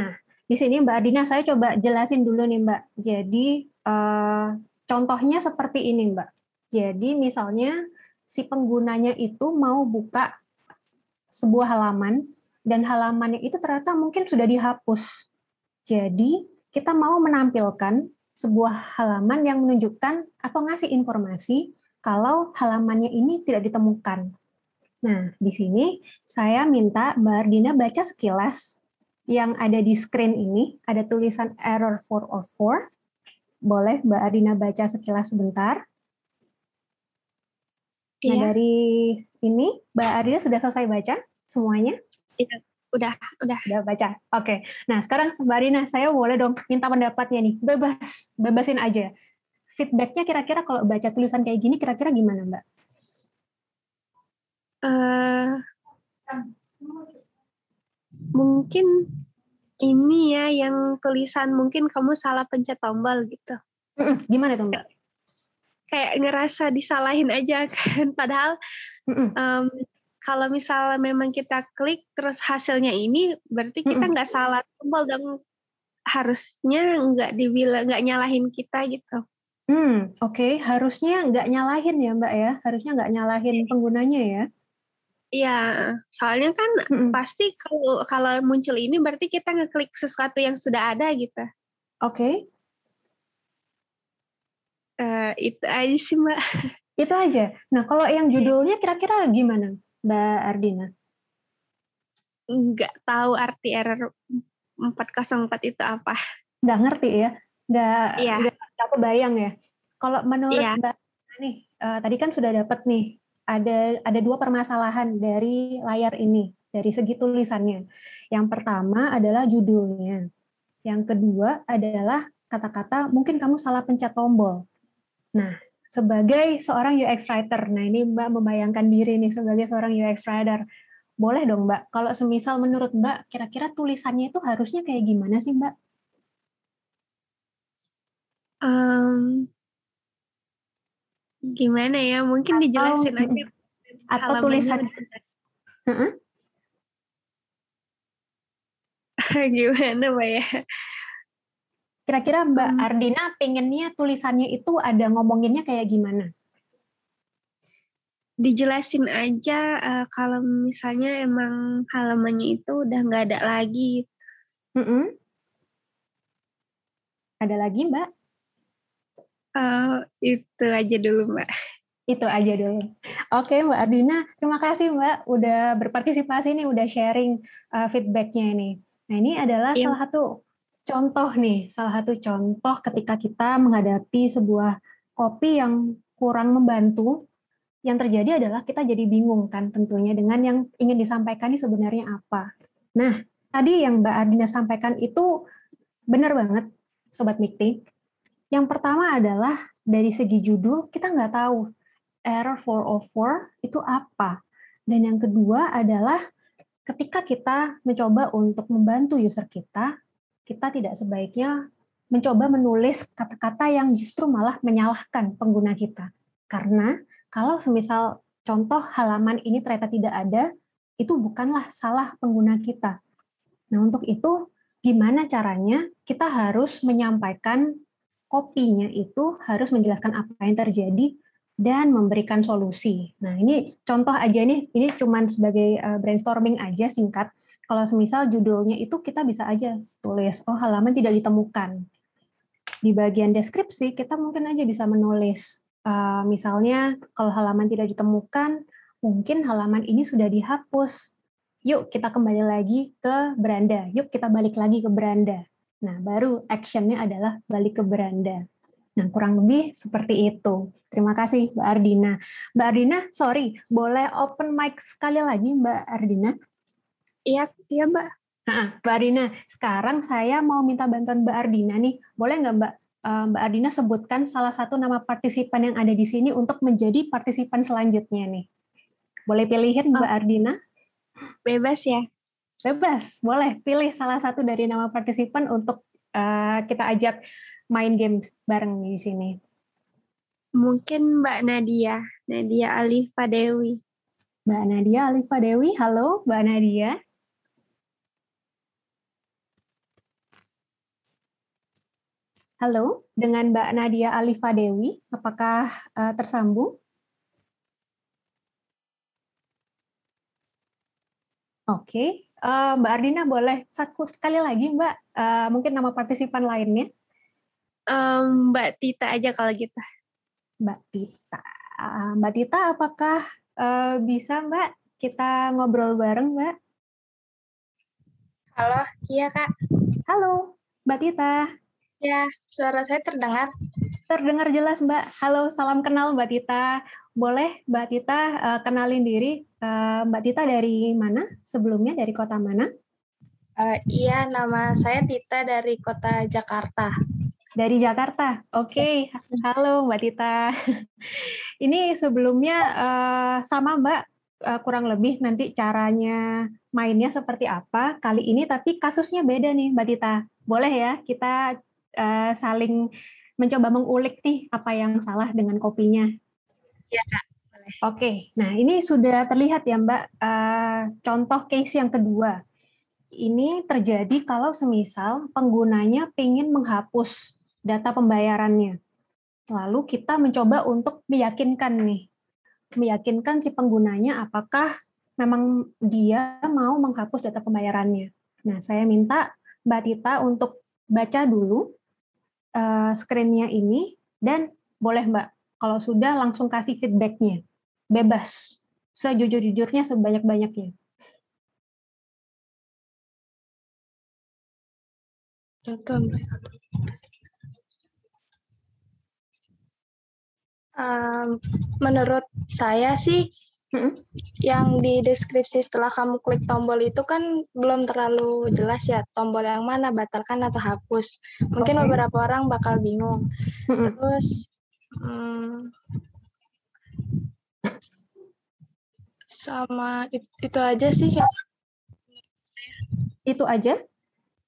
Nah, di sini Mbak Ardina, saya coba jelasin dulu nih Mbak. Jadi, eh, contohnya seperti ini Mbak. Jadi, misalnya si penggunanya itu mau buka sebuah halaman, dan halamannya itu ternyata mungkin sudah dihapus. Jadi, kita mau menampilkan sebuah halaman yang menunjukkan atau ngasih informasi kalau halamannya ini tidak ditemukan. Nah, di sini saya minta Mbak Ardina baca sekilas yang ada di screen ini, ada tulisan error 404. Boleh Mbak Ardina baca sekilas sebentar? Nah, iya. dari ini Mbak Ardina sudah selesai baca semuanya? Iya, udah, udah. Udah baca. Oke. Nah, sekarang Mbak Rina, saya boleh dong minta pendapatnya nih. Bebas, bebasin aja. Feedbacknya kira-kira kalau baca tulisan kayak gini, kira-kira gimana, Mbak? Uh, mungkin ini ya yang tulisan mungkin kamu salah pencet tombol gitu. Gimana tuh Mbak? Kayak ngerasa disalahin aja kan, padahal um, kalau misalnya memang kita klik terus hasilnya ini berarti kita nggak mm -hmm. salah tombol dan harusnya nggak dibilang nggak nyalahin kita gitu. Hmm, oke, okay. harusnya nggak nyalahin ya Mbak ya, harusnya nggak nyalahin iya. penggunanya ya. Iya, soalnya kan mm -hmm. pasti kalau kalau muncul ini berarti kita ngeklik sesuatu yang sudah ada gitu. Oke. Okay. Uh, itu aja sih Mbak. Itu aja. Nah kalau yang iya. judulnya kira-kira gimana? Mbak Ardina? Nggak tahu arti error 404 itu apa. Nggak ngerti ya? Nggak, iya. nggak kebayang ya? Kalau menurut iya. Mbak nih, uh, tadi kan sudah dapat nih, ada ada dua permasalahan dari layar ini, dari segi tulisannya. Yang pertama adalah judulnya. Yang kedua adalah kata-kata mungkin kamu salah pencet tombol. Nah, sebagai seorang UX writer. Nah, ini Mbak membayangkan diri nih sebagai seorang UX writer. Boleh dong, Mbak. Kalau semisal menurut Mbak, kira-kira tulisannya itu harusnya kayak gimana sih, Mbak? Um, gimana ya? Mungkin atau, dijelasin aja. Atau tulisan. gimana, Mbak ya? Kira-kira Mbak hmm. Ardina pengennya tulisannya itu ada ngomonginnya kayak gimana? Dijelasin aja uh, kalau misalnya emang halamannya itu udah nggak ada lagi. Mm -hmm. Ada lagi Mbak? Uh, itu aja dulu Mbak. Itu aja dulu. Oke Mbak Ardina, terima kasih Mbak udah berpartisipasi nih, udah sharing uh, feedbacknya ini. Nah ini adalah yeah. salah satu contoh nih, salah satu contoh ketika kita menghadapi sebuah kopi yang kurang membantu, yang terjadi adalah kita jadi bingung kan tentunya dengan yang ingin disampaikan ini sebenarnya apa. Nah, tadi yang Mbak Ardina sampaikan itu benar banget, Sobat Mikti. Yang pertama adalah dari segi judul, kita nggak tahu error 404 itu apa. Dan yang kedua adalah ketika kita mencoba untuk membantu user kita, kita tidak sebaiknya mencoba menulis kata-kata yang justru malah menyalahkan pengguna kita. Karena kalau semisal contoh halaman ini ternyata tidak ada, itu bukanlah salah pengguna kita. Nah, untuk itu gimana caranya kita harus menyampaikan kopinya itu harus menjelaskan apa yang terjadi dan memberikan solusi. Nah, ini contoh aja nih, ini cuman sebagai uh, brainstorming aja singkat. Kalau semisal judulnya itu kita bisa aja tulis, oh halaman tidak ditemukan. Di bagian deskripsi kita mungkin aja bisa menulis, uh, misalnya kalau halaman tidak ditemukan, mungkin halaman ini sudah dihapus. Yuk kita kembali lagi ke beranda, yuk kita balik lagi ke beranda. Nah, baru actionnya adalah balik ke beranda. Nah, kurang lebih seperti itu. Terima kasih, Mbak Ardina. Mbak Ardina, sorry, boleh open mic sekali lagi, Mbak Ardina? Iya, iya, Mbak. Nah, Mbak Ardina, sekarang saya mau minta bantuan Mbak Ardina nih. Boleh nggak Mbak eh, Mbak Ardina sebutkan salah satu nama partisipan yang ada di sini untuk menjadi partisipan selanjutnya nih. Boleh pilihin Mbak oh. Ardina? Bebas ya. Bebas, boleh pilih salah satu dari nama partisipan untuk uh, kita ajak main game bareng di sini? Mungkin Mbak Nadia, Nadia Alifa Dewi. Mbak Nadia Alifa Dewi, halo Mbak Nadia. Halo, dengan Mbak Nadia Alifa Dewi, apakah uh, tersambung? Oke, okay. uh, eh, Mbak Ardina boleh satu sekali lagi Mbak, uh, mungkin nama partisipan lainnya. Um, Mbak Tita aja kalau gitu. Mbak Tita. Mbak Tita, apakah uh, bisa Mbak kita ngobrol bareng Mbak? Halo, iya Kak. Halo, Mbak Tita. Ya, suara saya terdengar. Terdengar jelas Mbak. Halo, salam kenal Mbak Tita. Boleh Mbak Tita uh, kenalin diri. Uh, Mbak Tita dari mana sebelumnya? Dari kota mana? Uh, iya, nama saya Tita dari kota Jakarta. Dari Jakarta. Oke, okay. halo Mbak Tita. Ini sebelumnya uh, sama Mbak uh, kurang lebih nanti caranya mainnya seperti apa kali ini tapi kasusnya beda nih Mbak Tita. Boleh ya kita uh, saling mencoba mengulik nih apa yang salah dengan kopinya. Iya Kak. Oke, nah ini sudah terlihat ya Mbak uh, contoh case yang kedua. Ini terjadi kalau semisal penggunanya ingin menghapus data pembayarannya. Lalu kita mencoba untuk meyakinkan nih, meyakinkan si penggunanya apakah memang dia mau menghapus data pembayarannya. Nah, saya minta Mbak Tita untuk baca dulu uh, screen-nya ini dan boleh Mbak, kalau sudah langsung kasih feedback-nya. Bebas, sejujur-jujurnya, sebanyak-banyaknya. Um, menurut saya sih? Yang di deskripsi setelah kamu klik tombol itu kan belum terlalu jelas ya tombol yang mana batalkan atau hapus. Mungkin okay. beberapa orang bakal bingung. Hmm. Terus hmm, sama itu, itu aja sih. Itu aja?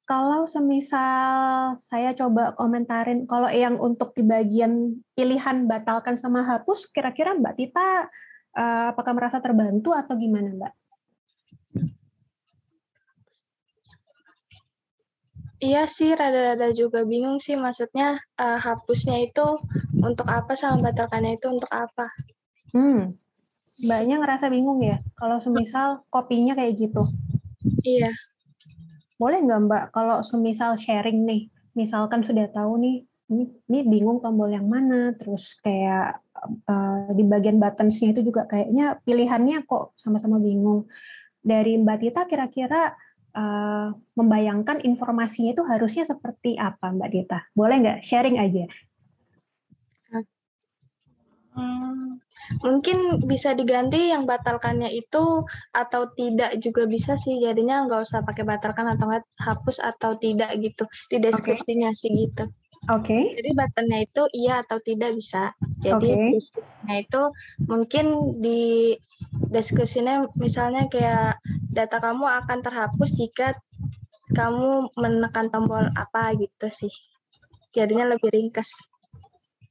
kalau semisal saya coba komentarin, kalau yang untuk di bagian pilihan batalkan sama hapus, kira-kira Mbak Tita apakah merasa terbantu atau gimana Mbak? Iya sih, rada-rada juga bingung sih. Maksudnya uh, hapusnya itu untuk apa sama batalkannya itu untuk apa? Hmm, Mbaknya ngerasa bingung ya? Kalau semisal kopinya kayak gitu? Iya boleh nggak Mbak kalau semisal sharing nih, misalkan sudah tahu nih, ini, ini bingung tombol yang mana, terus kayak uh, di bagian buttons-nya itu juga kayaknya pilihannya kok sama-sama bingung. Dari Mbak Tita kira-kira uh, membayangkan informasinya itu harusnya seperti apa Mbak Tita? Boleh nggak sharing aja? Hmm, Mungkin bisa diganti yang batalkannya itu atau tidak juga bisa sih. Jadinya nggak usah pakai batalkan atau nggak hapus atau tidak gitu di deskripsinya okay. sih gitu. Oke. Okay. Jadi buttonnya itu iya atau tidak bisa. Jadi okay. deskripsinya itu mungkin di deskripsinya misalnya kayak data kamu akan terhapus jika kamu menekan tombol apa gitu sih. Jadinya lebih ringkas.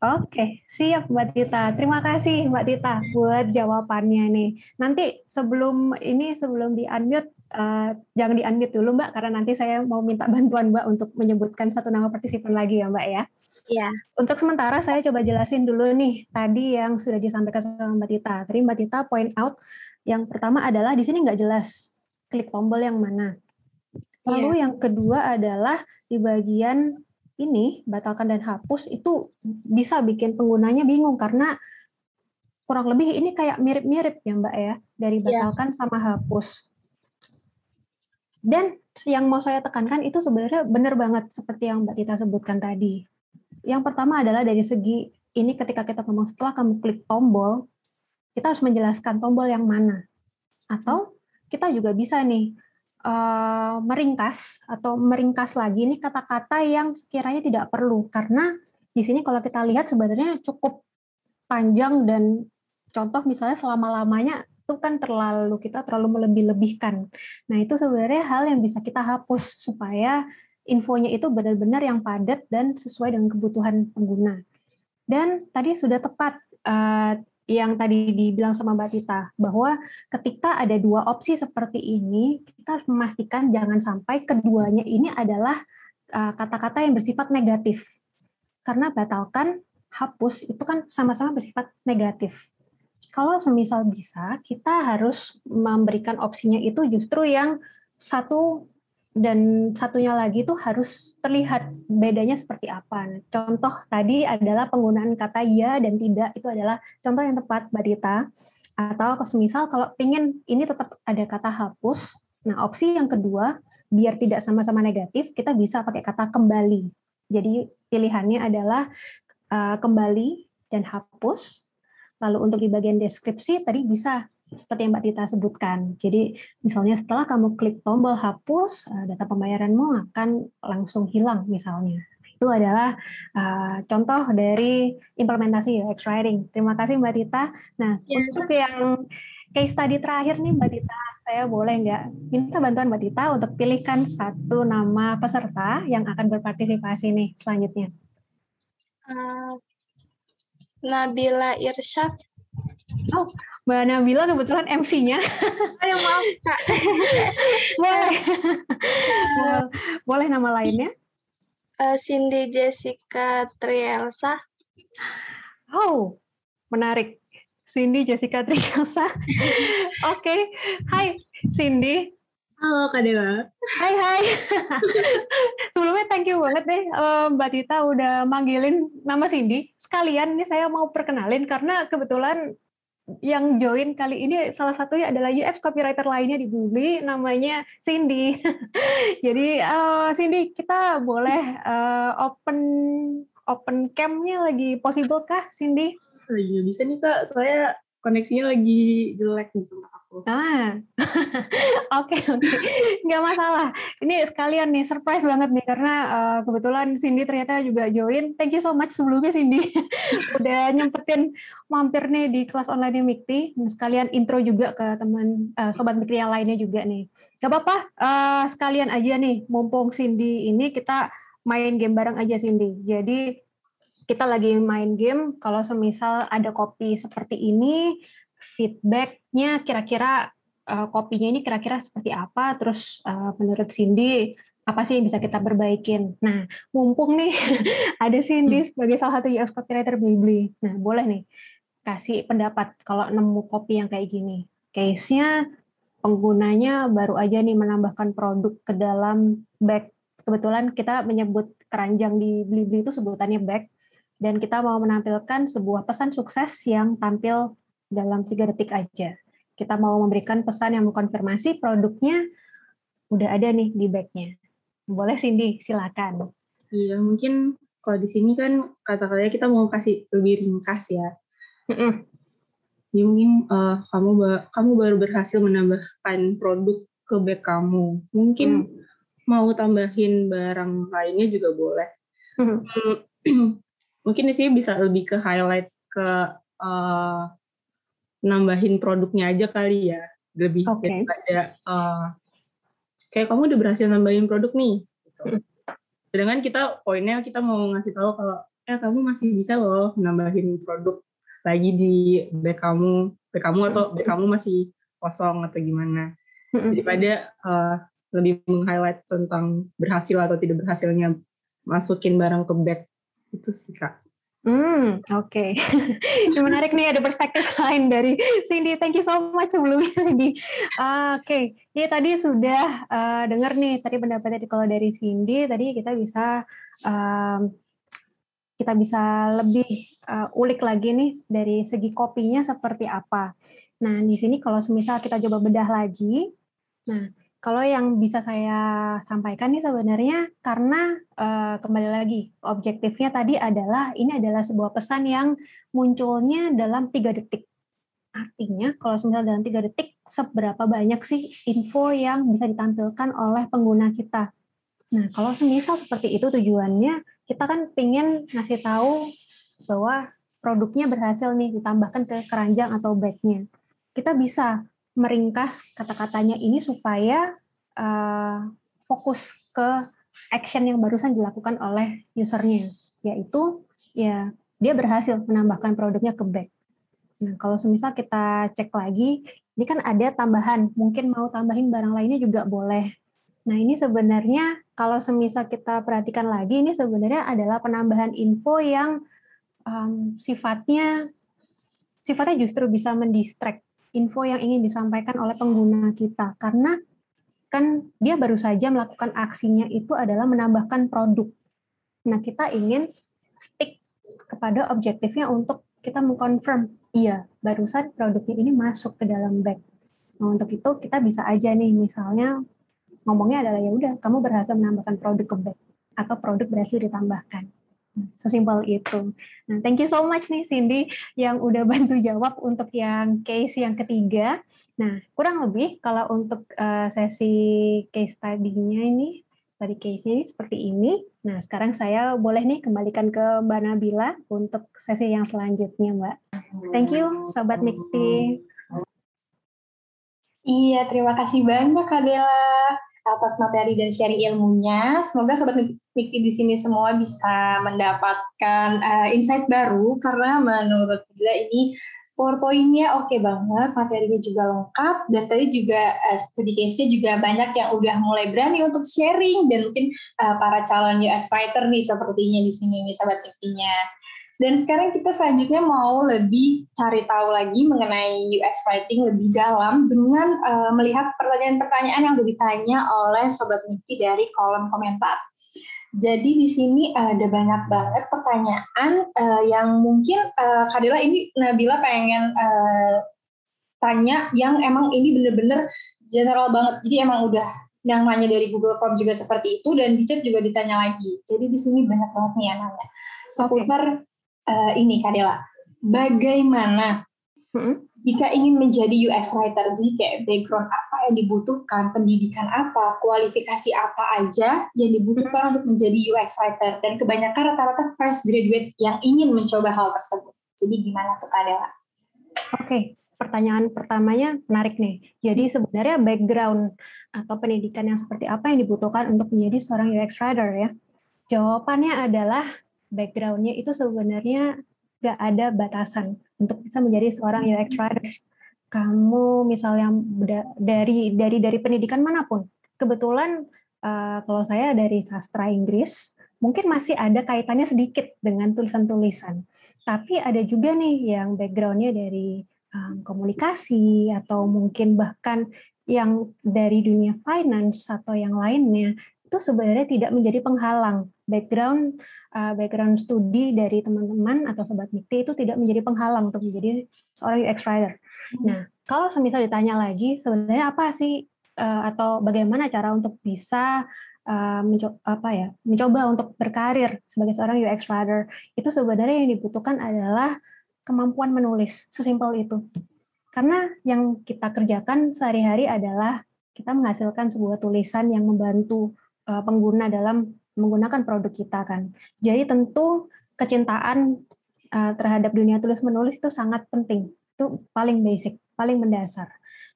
Oke, siap Mbak Tita. Terima kasih Mbak Tita buat jawabannya nih. Nanti sebelum ini sebelum di unmute uh, jangan di-unmute dulu Mbak, karena nanti saya mau minta bantuan Mbak untuk menyebutkan satu nama partisipan lagi ya Mbak ya. Iya. Untuk sementara saya coba jelasin dulu nih tadi yang sudah disampaikan sama Mbak Tita. Tadi Mbak Tita point out yang pertama adalah di sini nggak jelas klik tombol yang mana. Lalu yeah. yang kedua adalah di bagian ini batalkan dan hapus itu bisa bikin penggunanya bingung karena kurang lebih ini kayak mirip-mirip ya Mbak ya dari iya. batalkan yeah. sama hapus. Dan yang mau saya tekankan itu sebenarnya benar banget seperti yang Mbak Tita sebutkan tadi. Yang pertama adalah dari segi ini ketika kita ngomong setelah kamu klik tombol, kita harus menjelaskan tombol yang mana. Atau kita juga bisa nih uh, meringkas atau meringkas lagi nih kata-kata yang sekiranya tidak perlu karena di sini kalau kita lihat sebenarnya cukup panjang dan contoh misalnya selama-lamanya itu kan terlalu kita terlalu melebih-lebihkan. Nah, itu sebenarnya hal yang bisa kita hapus supaya infonya itu benar-benar yang padat dan sesuai dengan kebutuhan pengguna. Dan tadi sudah tepat uh, yang tadi dibilang sama Mbak Tita bahwa ketika ada dua opsi seperti ini, kita harus memastikan jangan sampai keduanya ini adalah eh, kata-kata yang bersifat negatif. Karena batalkan, hapus itu kan sama-sama bersifat negatif. Kalau semisal bisa, kita harus memberikan opsinya itu justru yang satu dan satunya lagi itu harus terlihat bedanya seperti apa. contoh tadi adalah penggunaan kata ya dan tidak itu adalah contoh yang tepat Mbak Dita. Atau semisal kalau ingin ini tetap ada kata hapus, nah opsi yang kedua biar tidak sama-sama negatif kita bisa pakai kata kembali. Jadi pilihannya adalah uh, kembali dan hapus Lalu untuk di bagian deskripsi tadi bisa seperti yang Mbak Tita sebutkan. Jadi misalnya setelah kamu klik tombol hapus, eh, data pembayaranmu akan langsung hilang misalnya. Itu adalah uh, contoh dari implementasi UX Writing. Terima kasih Mbak Tita. Nah, ya, untuk yang case study terakhir nih Mbak Tita, saya boleh nggak minta bantuan Mbak Tita untuk pilihkan satu nama peserta yang akan berpartisipasi nih selanjutnya. Uh, Nabila Irsyaf. Oh, Mbak Nabila kebetulan MC-nya. Ayo maaf, Kak. Boleh. Boleh nama lainnya? Uh, Cindy Jessica Trielsa. Oh, menarik. Cindy Jessica Trielsa. Oke, okay. hai Cindy. Halo Kak Dewa. Hai hai. Sebelumnya thank you banget deh eh, Mbak Tita udah manggilin nama Cindy. Sekalian ini saya mau perkenalin karena kebetulan yang join kali ini salah satunya adalah UX copywriter lainnya di Bumi namanya Cindy. Jadi uh, Cindy kita boleh uh, open open cam-nya lagi possible kah Cindy? Iya bisa nih Kak, saya koneksinya lagi jelek gitu Ah, oke oke, nggak masalah. Ini sekalian nih surprise banget nih karena uh, kebetulan Cindy ternyata juga join. Thank you so much sebelumnya Cindy udah nyempetin mampir nih di kelas online Mikti. Sekalian intro juga ke teman uh, sobat Mikti yang lainnya juga nih. Gak apa-apa, uh, sekalian aja nih mumpung Cindy ini kita main game bareng aja Cindy. Jadi kita lagi main game. Kalau semisal ada kopi seperti ini feedbacknya kira-kira uh, kopinya ini kira-kira seperti apa, terus uh, menurut Cindy apa sih yang bisa kita perbaikin. Nah, mumpung nih ada Cindy hmm. sebagai salah satu UX copywriter Blibli. Nah, boleh nih kasih pendapat kalau nemu kopi yang kayak gini. Case-nya penggunanya baru aja nih menambahkan produk ke dalam bag. Kebetulan kita menyebut keranjang di Blibli itu sebutannya bag dan kita mau menampilkan sebuah pesan sukses yang tampil dalam tiga detik aja. Kita mau memberikan pesan yang mengkonfirmasi produknya udah ada nih di bagnya. Boleh Cindy, silakan. Iya, mungkin kalau di sini kan kata-katanya kita mau kasih lebih ringkas ya. Mm Ya mungkin uh, kamu ba kamu baru berhasil menambahkan produk ke bag kamu. Mungkin mm. mau tambahin barang lainnya juga boleh. Mm. mungkin di sini bisa lebih ke highlight ke uh, nambahin produknya aja kali ya lebih okay. daripada uh, kayak kamu udah berhasil nambahin produk nih gitu. sedangkan kita poinnya kita mau ngasih tahu kalau eh kamu masih bisa loh nambahin produk lagi di bag kamu bag kamu atau bag kamu masih kosong atau gimana daripada uh, lebih meng-highlight tentang berhasil atau tidak berhasilnya masukin barang ke bag itu sih kak. Hmm, oke. Okay. menarik nih ada perspektif lain dari Cindy. Thank you so much sebelumnya Cindy. Uh, oke, okay. ini tadi sudah uh, dengar nih tadi pendapatnya kalau dari Cindy tadi kita bisa um, kita bisa lebih uh, ulik lagi nih dari segi kopinya seperti apa. Nah, di sini kalau semisal kita coba bedah lagi, nah kalau yang bisa saya sampaikan nih sebenarnya karena uh, kembali lagi objektifnya tadi adalah ini adalah sebuah pesan yang munculnya dalam tiga detik. Artinya kalau semisal dalam tiga detik seberapa banyak sih info yang bisa ditampilkan oleh pengguna kita. Nah kalau semisal seperti itu tujuannya kita kan pengen ngasih tahu bahwa produknya berhasil nih ditambahkan ke keranjang atau bagnya. Kita bisa meringkas kata-katanya ini supaya uh, fokus ke action yang barusan dilakukan oleh usernya, yaitu ya dia berhasil menambahkan produknya ke bag. Nah, kalau semisal kita cek lagi, ini kan ada tambahan, mungkin mau tambahin barang lainnya juga boleh. Nah, ini sebenarnya kalau semisal kita perhatikan lagi, ini sebenarnya adalah penambahan info yang um, sifatnya sifatnya justru bisa mendistract info yang ingin disampaikan oleh pengguna kita karena kan dia baru saja melakukan aksinya itu adalah menambahkan produk. Nah, kita ingin stick kepada objektifnya untuk kita mengkonfirm, iya, barusan produknya ini masuk ke dalam bag. Nah, untuk itu kita bisa aja nih misalnya ngomongnya adalah ya udah kamu berhasil menambahkan produk ke bag atau produk berhasil ditambahkan. Sesimpel itu. Nah, thank you so much nih Cindy yang udah bantu jawab untuk yang case yang ketiga. Nah, kurang lebih kalau untuk uh, sesi case tadinya ini, tadi case ini seperti ini. Nah, sekarang saya boleh nih kembalikan ke Mbak Nabila untuk sesi yang selanjutnya, Mbak. Thank you, Sobat Mikti. Iya, terima kasih banyak, Adela atas materi dan sharing ilmunya. Semoga sobat Mikti di sini semua bisa mendapatkan uh, insight baru karena menurut Bila ini PowerPoint-nya oke okay banget, materinya juga lengkap, dan tadi juga uh, studi case-nya juga banyak yang udah mulai berani untuk sharing, dan mungkin uh, para calon UX writer nih sepertinya di sini nih sahabat Miktinya. Dan sekarang kita selanjutnya mau lebih cari tahu lagi mengenai UX writing lebih dalam dengan uh, melihat pertanyaan-pertanyaan yang ditanya oleh Sobat Mimpi dari kolom komentar. Jadi di sini ada banyak banget pertanyaan uh, yang mungkin uh, Kadila ini Nabila pengen uh, tanya yang emang ini bener-bener general banget. Jadi emang udah yang nanya dari Google Form juga seperti itu dan di chat juga ditanya lagi. Jadi di sini banyak banget nih yang nanya seputar okay uh, ini Kadela, bagaimana hmm? jika ingin menjadi US writer, jadi kayak background apa yang dibutuhkan, pendidikan apa, kualifikasi apa aja yang dibutuhkan hmm. untuk menjadi UX writer, dan kebanyakan rata-rata fresh graduate yang ingin mencoba hal tersebut. Jadi gimana tuh Kadela? Oke, okay. pertanyaan pertamanya menarik nih. Jadi sebenarnya background atau pendidikan yang seperti apa yang dibutuhkan untuk menjadi seorang UX writer ya? Jawabannya adalah backgroundnya itu sebenarnya gak ada batasan untuk bisa menjadi seorang UX writer. Kamu misalnya dari dari dari pendidikan mana pun, kebetulan uh, kalau saya dari sastra Inggris, mungkin masih ada kaitannya sedikit dengan tulisan-tulisan. Tapi ada juga nih yang backgroundnya dari um, komunikasi atau mungkin bahkan yang dari dunia finance atau yang lainnya itu sebenarnya tidak menjadi penghalang background uh, background studi dari teman-teman atau sobat Mikti itu tidak menjadi penghalang untuk menjadi seorang UX writer. Hmm. Nah, kalau semisal ditanya lagi, sebenarnya apa sih uh, atau bagaimana cara untuk bisa uh, mencoba, apa ya, mencoba untuk berkarir sebagai seorang UX writer? Itu sebenarnya yang dibutuhkan adalah kemampuan menulis, sesimpel itu. Karena yang kita kerjakan sehari-hari adalah kita menghasilkan sebuah tulisan yang membantu pengguna dalam menggunakan produk kita kan. Jadi tentu kecintaan uh, terhadap dunia tulis menulis itu sangat penting. Itu paling basic, paling mendasar.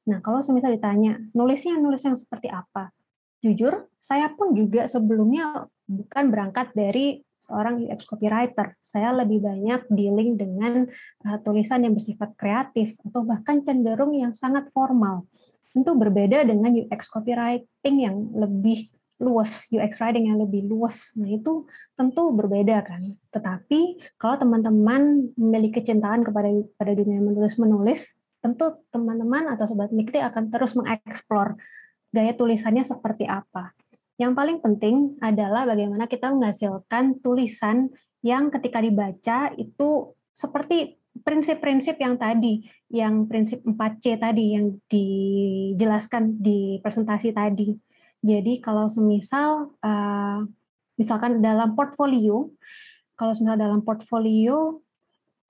Nah, kalau semisal ditanya, nulisnya nulis yang seperti apa? Jujur, saya pun juga sebelumnya bukan berangkat dari seorang UX copywriter. Saya lebih banyak dealing dengan uh, tulisan yang bersifat kreatif atau bahkan cenderung yang sangat formal. tentu berbeda dengan UX copywriting yang lebih luas, UX writing yang lebih luas. Nah, itu tentu berbeda kan. Tetapi kalau teman-teman memiliki kecintaan kepada pada dunia menulis-menulis, tentu teman-teman atau sobat Mikti akan terus mengeksplor gaya tulisannya seperti apa. Yang paling penting adalah bagaimana kita menghasilkan tulisan yang ketika dibaca itu seperti prinsip-prinsip yang tadi, yang prinsip 4C tadi yang dijelaskan di presentasi tadi. Jadi kalau semisal uh, misalkan dalam portfolio, kalau misalnya dalam portfolio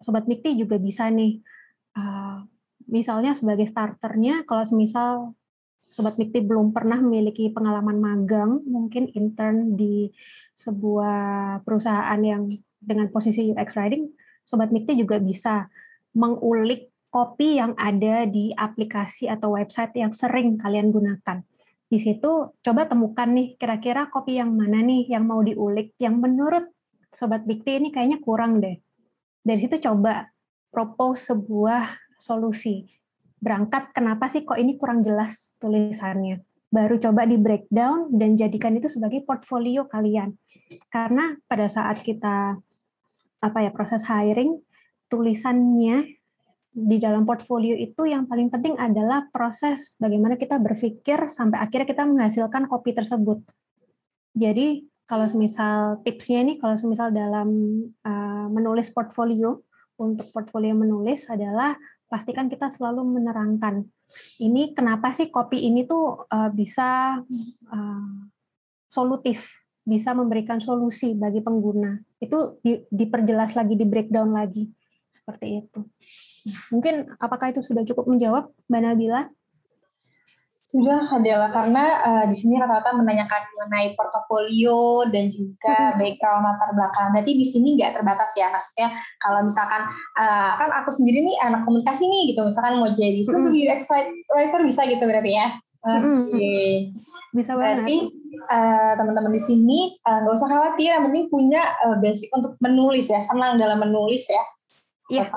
sobat Mikti juga bisa nih uh, misalnya sebagai starternya kalau semisal Sobat Mikti belum pernah memiliki pengalaman magang, mungkin intern di sebuah perusahaan yang dengan posisi UX writing, Sobat Mikti juga bisa mengulik kopi yang ada di aplikasi atau website yang sering kalian gunakan. Di situ coba temukan nih kira-kira kopi yang mana nih yang mau diulik, yang menurut Sobat Mikti ini kayaknya kurang deh. Dari situ coba propose sebuah solusi berangkat kenapa sih kok ini kurang jelas tulisannya. Baru coba di breakdown dan jadikan itu sebagai portfolio kalian. Karena pada saat kita apa ya proses hiring tulisannya di dalam portfolio itu yang paling penting adalah proses bagaimana kita berpikir sampai akhirnya kita menghasilkan kopi tersebut. Jadi kalau semisal tipsnya ini kalau semisal dalam uh, menulis portfolio untuk portfolio menulis adalah pastikan kita selalu menerangkan ini kenapa sih kopi ini tuh uh, bisa uh, solutif, bisa memberikan solusi bagi pengguna. Itu di, diperjelas lagi, di breakdown lagi seperti itu. Mungkin apakah itu sudah cukup menjawab, Mbak Nabila? Sudah adalah karena uh, di sini rata-rata menanyakan mengenai portofolio dan juga hmm. background latar belakang. Berarti di sini nggak terbatas ya, maksudnya kalau misalkan uh, kan aku sendiri nih anak komunikasi nih gitu, misalkan mau jadi hmm. UX writer bisa gitu berarti ya. Oke, okay. bisa berarti uh, teman-teman di sini nggak uh, usah khawatir, yang penting punya uh, basic untuk menulis ya, senang dalam menulis ya. Iya.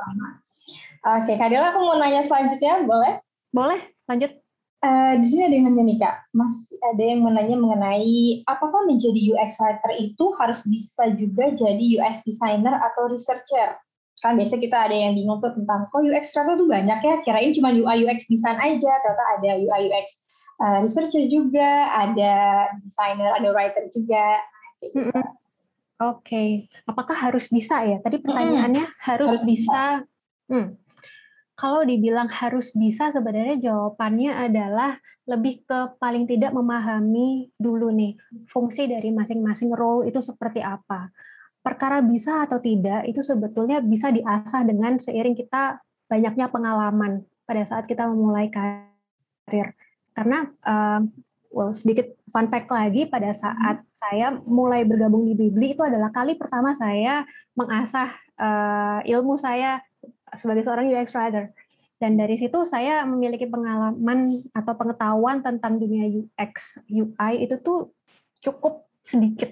Oke, Kak Dela, aku mau nanya selanjutnya, boleh? Boleh, lanjut. Uh, di sini ada yang nanya nih kak, masih ada yang menanya mengenai apakah menjadi UX writer itu harus bisa juga jadi UX designer atau researcher? Kan biasa kita ada yang bingung tuh tentang kok UX writer tuh banyak ya, kirain cuma UI UX design aja, ternyata ada UI UX uh, eh, researcher juga, ada designer, ada writer juga. Gitu. Oke, okay. apakah harus bisa ya? Tadi pertanyaannya hmm. harus, harus bisa. bisa. Hmm kalau dibilang harus bisa sebenarnya jawabannya adalah lebih ke paling tidak memahami dulu nih fungsi dari masing-masing role itu seperti apa. Perkara bisa atau tidak itu sebetulnya bisa diasah dengan seiring kita banyaknya pengalaman pada saat kita memulai karir. Karena well, sedikit fun fact lagi pada saat saya mulai bergabung di Bibli itu adalah kali pertama saya mengasah uh, ilmu saya sebagai seorang UX writer. Dan dari situ saya memiliki pengalaman atau pengetahuan tentang dunia UX, UI itu tuh cukup sedikit.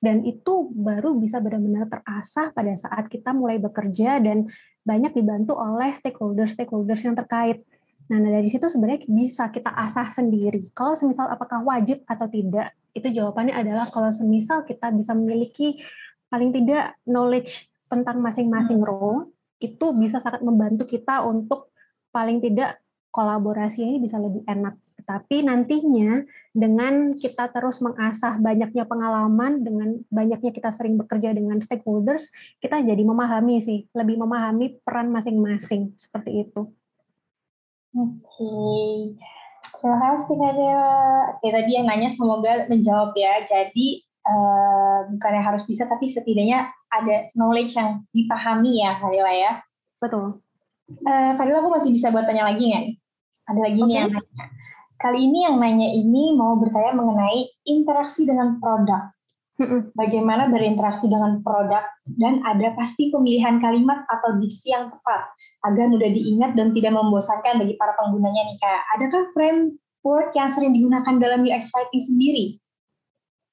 Dan itu baru bisa benar-benar terasah pada saat kita mulai bekerja dan banyak dibantu oleh stakeholder-stakeholders yang terkait. Nah, dari situ sebenarnya bisa kita asah sendiri. Kalau semisal apakah wajib atau tidak, itu jawabannya adalah kalau semisal kita bisa memiliki paling tidak knowledge tentang masing-masing hmm. role, itu bisa sangat membantu kita untuk paling tidak kolaborasi ini bisa lebih enak. Tapi nantinya dengan kita terus mengasah banyaknya pengalaman, dengan banyaknya kita sering bekerja dengan stakeholders, kita jadi memahami sih, lebih memahami peran masing-masing seperti itu. Oke, terima kasih Kak Oke, tadi yang nanya semoga menjawab ya. Jadi uh, bukannya harus bisa, tapi setidaknya ada knowledge yang dipahami ya Kak ya. Betul. Uh, Fadil aku masih bisa buat tanya lagi nggak Ada lagi okay. nih yang nanya. Kali ini yang nanya ini mau bertanya mengenai interaksi dengan produk. Bagaimana berinteraksi dengan produk dan ada pasti pemilihan kalimat atau diksi yang tepat agar mudah diingat dan tidak membosankan bagi para penggunanya nih kak. Adakah framework yang sering digunakan dalam UX writing sendiri?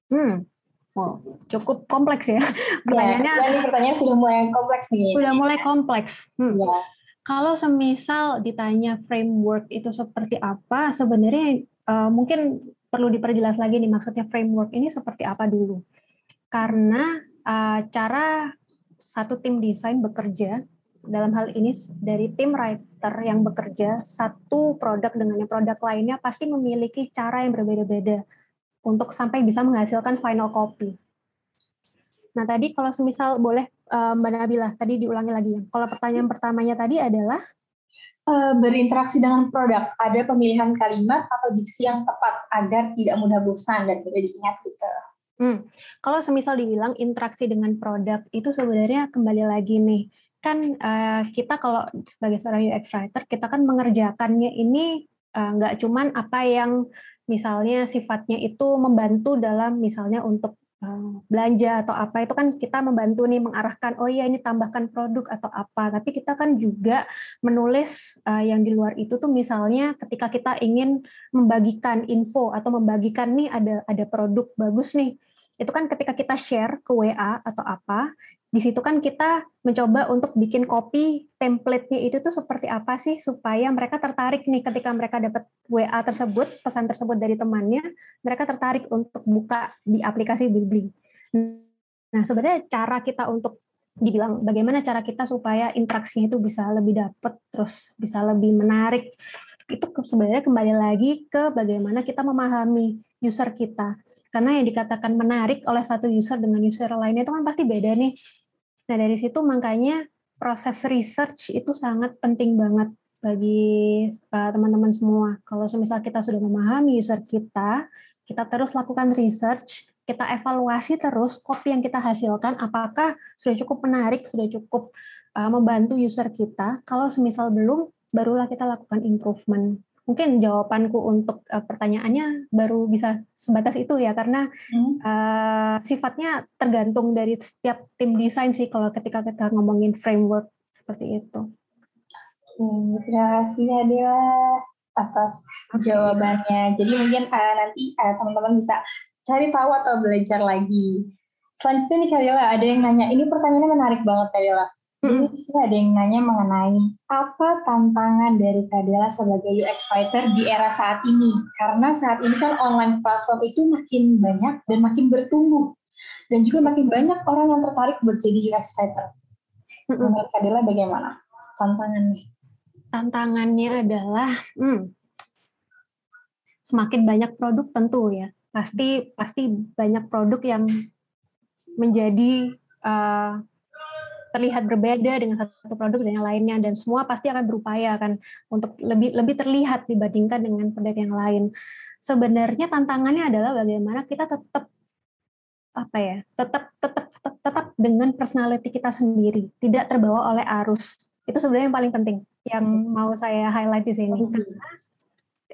Hmm, Wow, cukup kompleks ya. Pertanyaannya. Ya, ini pertanyaan sudah mulai kompleks nih. Sudah mulai kompleks. Hmm. Ya kalau semisal ditanya framework itu seperti apa, sebenarnya uh, mungkin perlu diperjelas lagi nih maksudnya framework ini seperti apa dulu. Karena uh, cara satu tim desain bekerja dalam hal ini dari tim writer yang bekerja satu produk dengan yang produk lainnya pasti memiliki cara yang berbeda-beda untuk sampai bisa menghasilkan final copy. Nah tadi kalau semisal boleh eh, Mbak Nabila tadi diulangi lagi ya. Kalau pertanyaan pertamanya tadi adalah uh, berinteraksi dengan produk, ada pemilihan kalimat atau diksi yang tepat agar tidak mudah bosan dan mudah diingat gitu. Hmm. Kalau semisal dibilang interaksi dengan produk itu sebenarnya kembali lagi nih kan uh, kita kalau sebagai seorang UX writer kita kan mengerjakannya ini uh, nggak cuman apa yang misalnya sifatnya itu membantu dalam misalnya untuk uh, belanja atau apa itu kan kita membantu nih mengarahkan oh iya ini tambahkan produk atau apa tapi kita kan juga menulis yang di luar itu tuh misalnya ketika kita ingin membagikan info atau membagikan nih ada ada produk bagus nih itu kan ketika kita share ke WA atau apa di situ kan kita mencoba untuk bikin copy template-nya itu tuh seperti apa sih supaya mereka tertarik nih ketika mereka dapat WA tersebut, pesan tersebut dari temannya, mereka tertarik untuk buka di aplikasi Blibli. Nah, sebenarnya cara kita untuk dibilang bagaimana cara kita supaya interaksinya itu bisa lebih dapat terus bisa lebih menarik itu sebenarnya kembali lagi ke bagaimana kita memahami user kita karena yang dikatakan menarik oleh satu user dengan user lainnya itu kan pasti beda nih. Nah dari situ makanya proses research itu sangat penting banget bagi uh, teman-teman semua. Kalau misal kita sudah memahami user kita, kita terus lakukan research, kita evaluasi terus kopi yang kita hasilkan, apakah sudah cukup menarik, sudah cukup uh, membantu user kita. Kalau semisal belum, barulah kita lakukan improvement mungkin jawabanku untuk uh, pertanyaannya baru bisa sebatas itu ya karena hmm. uh, sifatnya tergantung dari setiap tim desain sih kalau ketika kita ngomongin framework seperti itu. Hmm, terima kasih Adela atas jawabannya. Jadi mungkin uh, nanti uh, teman-teman bisa cari tahu atau belajar lagi. Selanjutnya nih Kadela, ada yang nanya, ini pertanyaannya menarik banget Kadela. Jadi di sini ada yang nanya mengenai apa tantangan dari Kadela sebagai UX writer di era saat ini? Karena saat ini kan online platform itu makin banyak dan makin bertumbuh. Dan juga makin banyak orang yang tertarik buat jadi UX writer. Menurut Kadela bagaimana tantangannya? Tantangannya adalah hmm, semakin banyak produk tentu ya. Pasti pasti banyak produk yang menjadi uh, terlihat berbeda dengan satu produk dan yang lainnya dan semua pasti akan berupaya kan untuk lebih lebih terlihat dibandingkan dengan produk yang lain. Sebenarnya tantangannya adalah bagaimana kita tetap apa ya tetap tetap tetap, tetap dengan personality kita sendiri tidak terbawa oleh arus. Itu sebenarnya yang paling penting yang mau saya highlight di sini. Karena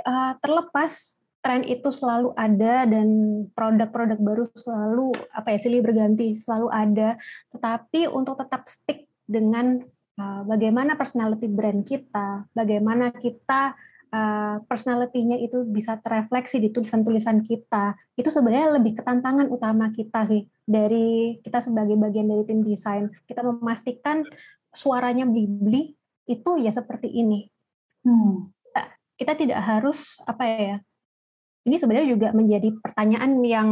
uh, terlepas tren itu selalu ada dan produk-produk baru selalu apa ya silih berganti selalu ada. Tetapi untuk tetap stick dengan uh, bagaimana personality brand kita bagaimana kita uh, personality-nya itu bisa terefleksi di tulisan-tulisan kita itu sebenarnya lebih ketantangan utama kita sih. Dari kita sebagai bagian dari tim desain kita memastikan suaranya bli itu ya seperti ini. Hmm. kita tidak harus apa ya ini sebenarnya juga menjadi pertanyaan yang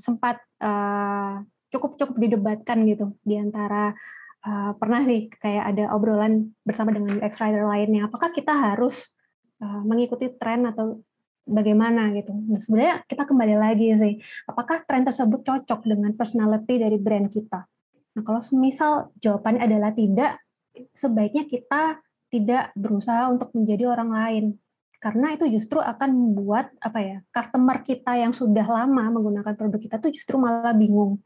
sempat uh, cukup cukup didebatkan gitu di antara uh, pernah sih kayak ada obrolan bersama dengan UX writer lainnya apakah kita harus uh, mengikuti tren atau bagaimana gitu. Nah, sebenarnya kita kembali lagi sih, apakah tren tersebut cocok dengan personality dari brand kita? Nah, kalau misal jawabannya adalah tidak, sebaiknya kita tidak berusaha untuk menjadi orang lain karena itu justru akan membuat apa ya customer kita yang sudah lama menggunakan produk kita tuh justru malah bingung.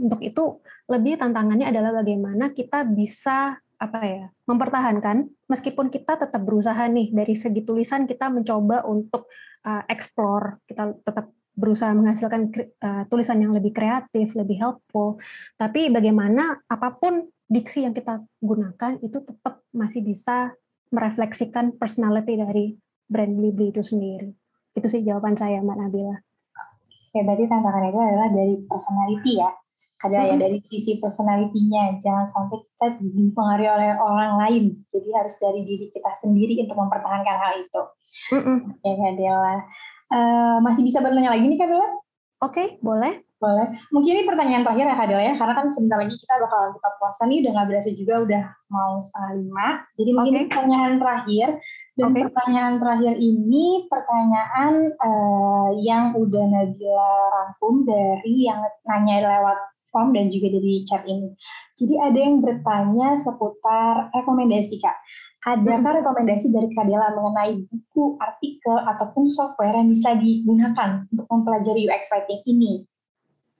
Untuk itu lebih tantangannya adalah bagaimana kita bisa apa ya mempertahankan meskipun kita tetap berusaha nih dari segi tulisan kita mencoba untuk uh, explore kita tetap berusaha menghasilkan uh, tulisan yang lebih kreatif, lebih helpful. Tapi bagaimana apa pun diksi yang kita gunakan itu tetap masih bisa merefleksikan personality dari brand Blibli itu sendiri. Itu sih jawaban saya Mbak Nabila. Oke, berarti tantangan itu adalah dari personality ya. ada ya dari sisi personalitinya jangan sampai kita dipengaruhi oleh orang lain jadi harus dari diri kita sendiri untuk mempertahankan hal itu mm -mm. oke Kak Dela uh, masih bisa bertanya lagi nih Kak Dela Oke, boleh. Boleh. Mungkin ini pertanyaan terakhir ya Kak Dela ya, karena kan sebentar lagi kita bakal buka puasa nih, udah nggak berasa juga udah mau setengah lima. Jadi mungkin okay. pertanyaan terakhir, dan okay. pertanyaan terakhir ini pertanyaan uh, yang udah Nabila rangkum dari yang nanya lewat form dan juga dari chat ini. Jadi ada yang bertanya seputar rekomendasi Kak. Adakah hmm. rekomendasi dari Kadela mengenai buku, artikel, ataupun software yang bisa digunakan untuk mempelajari UX writing ini?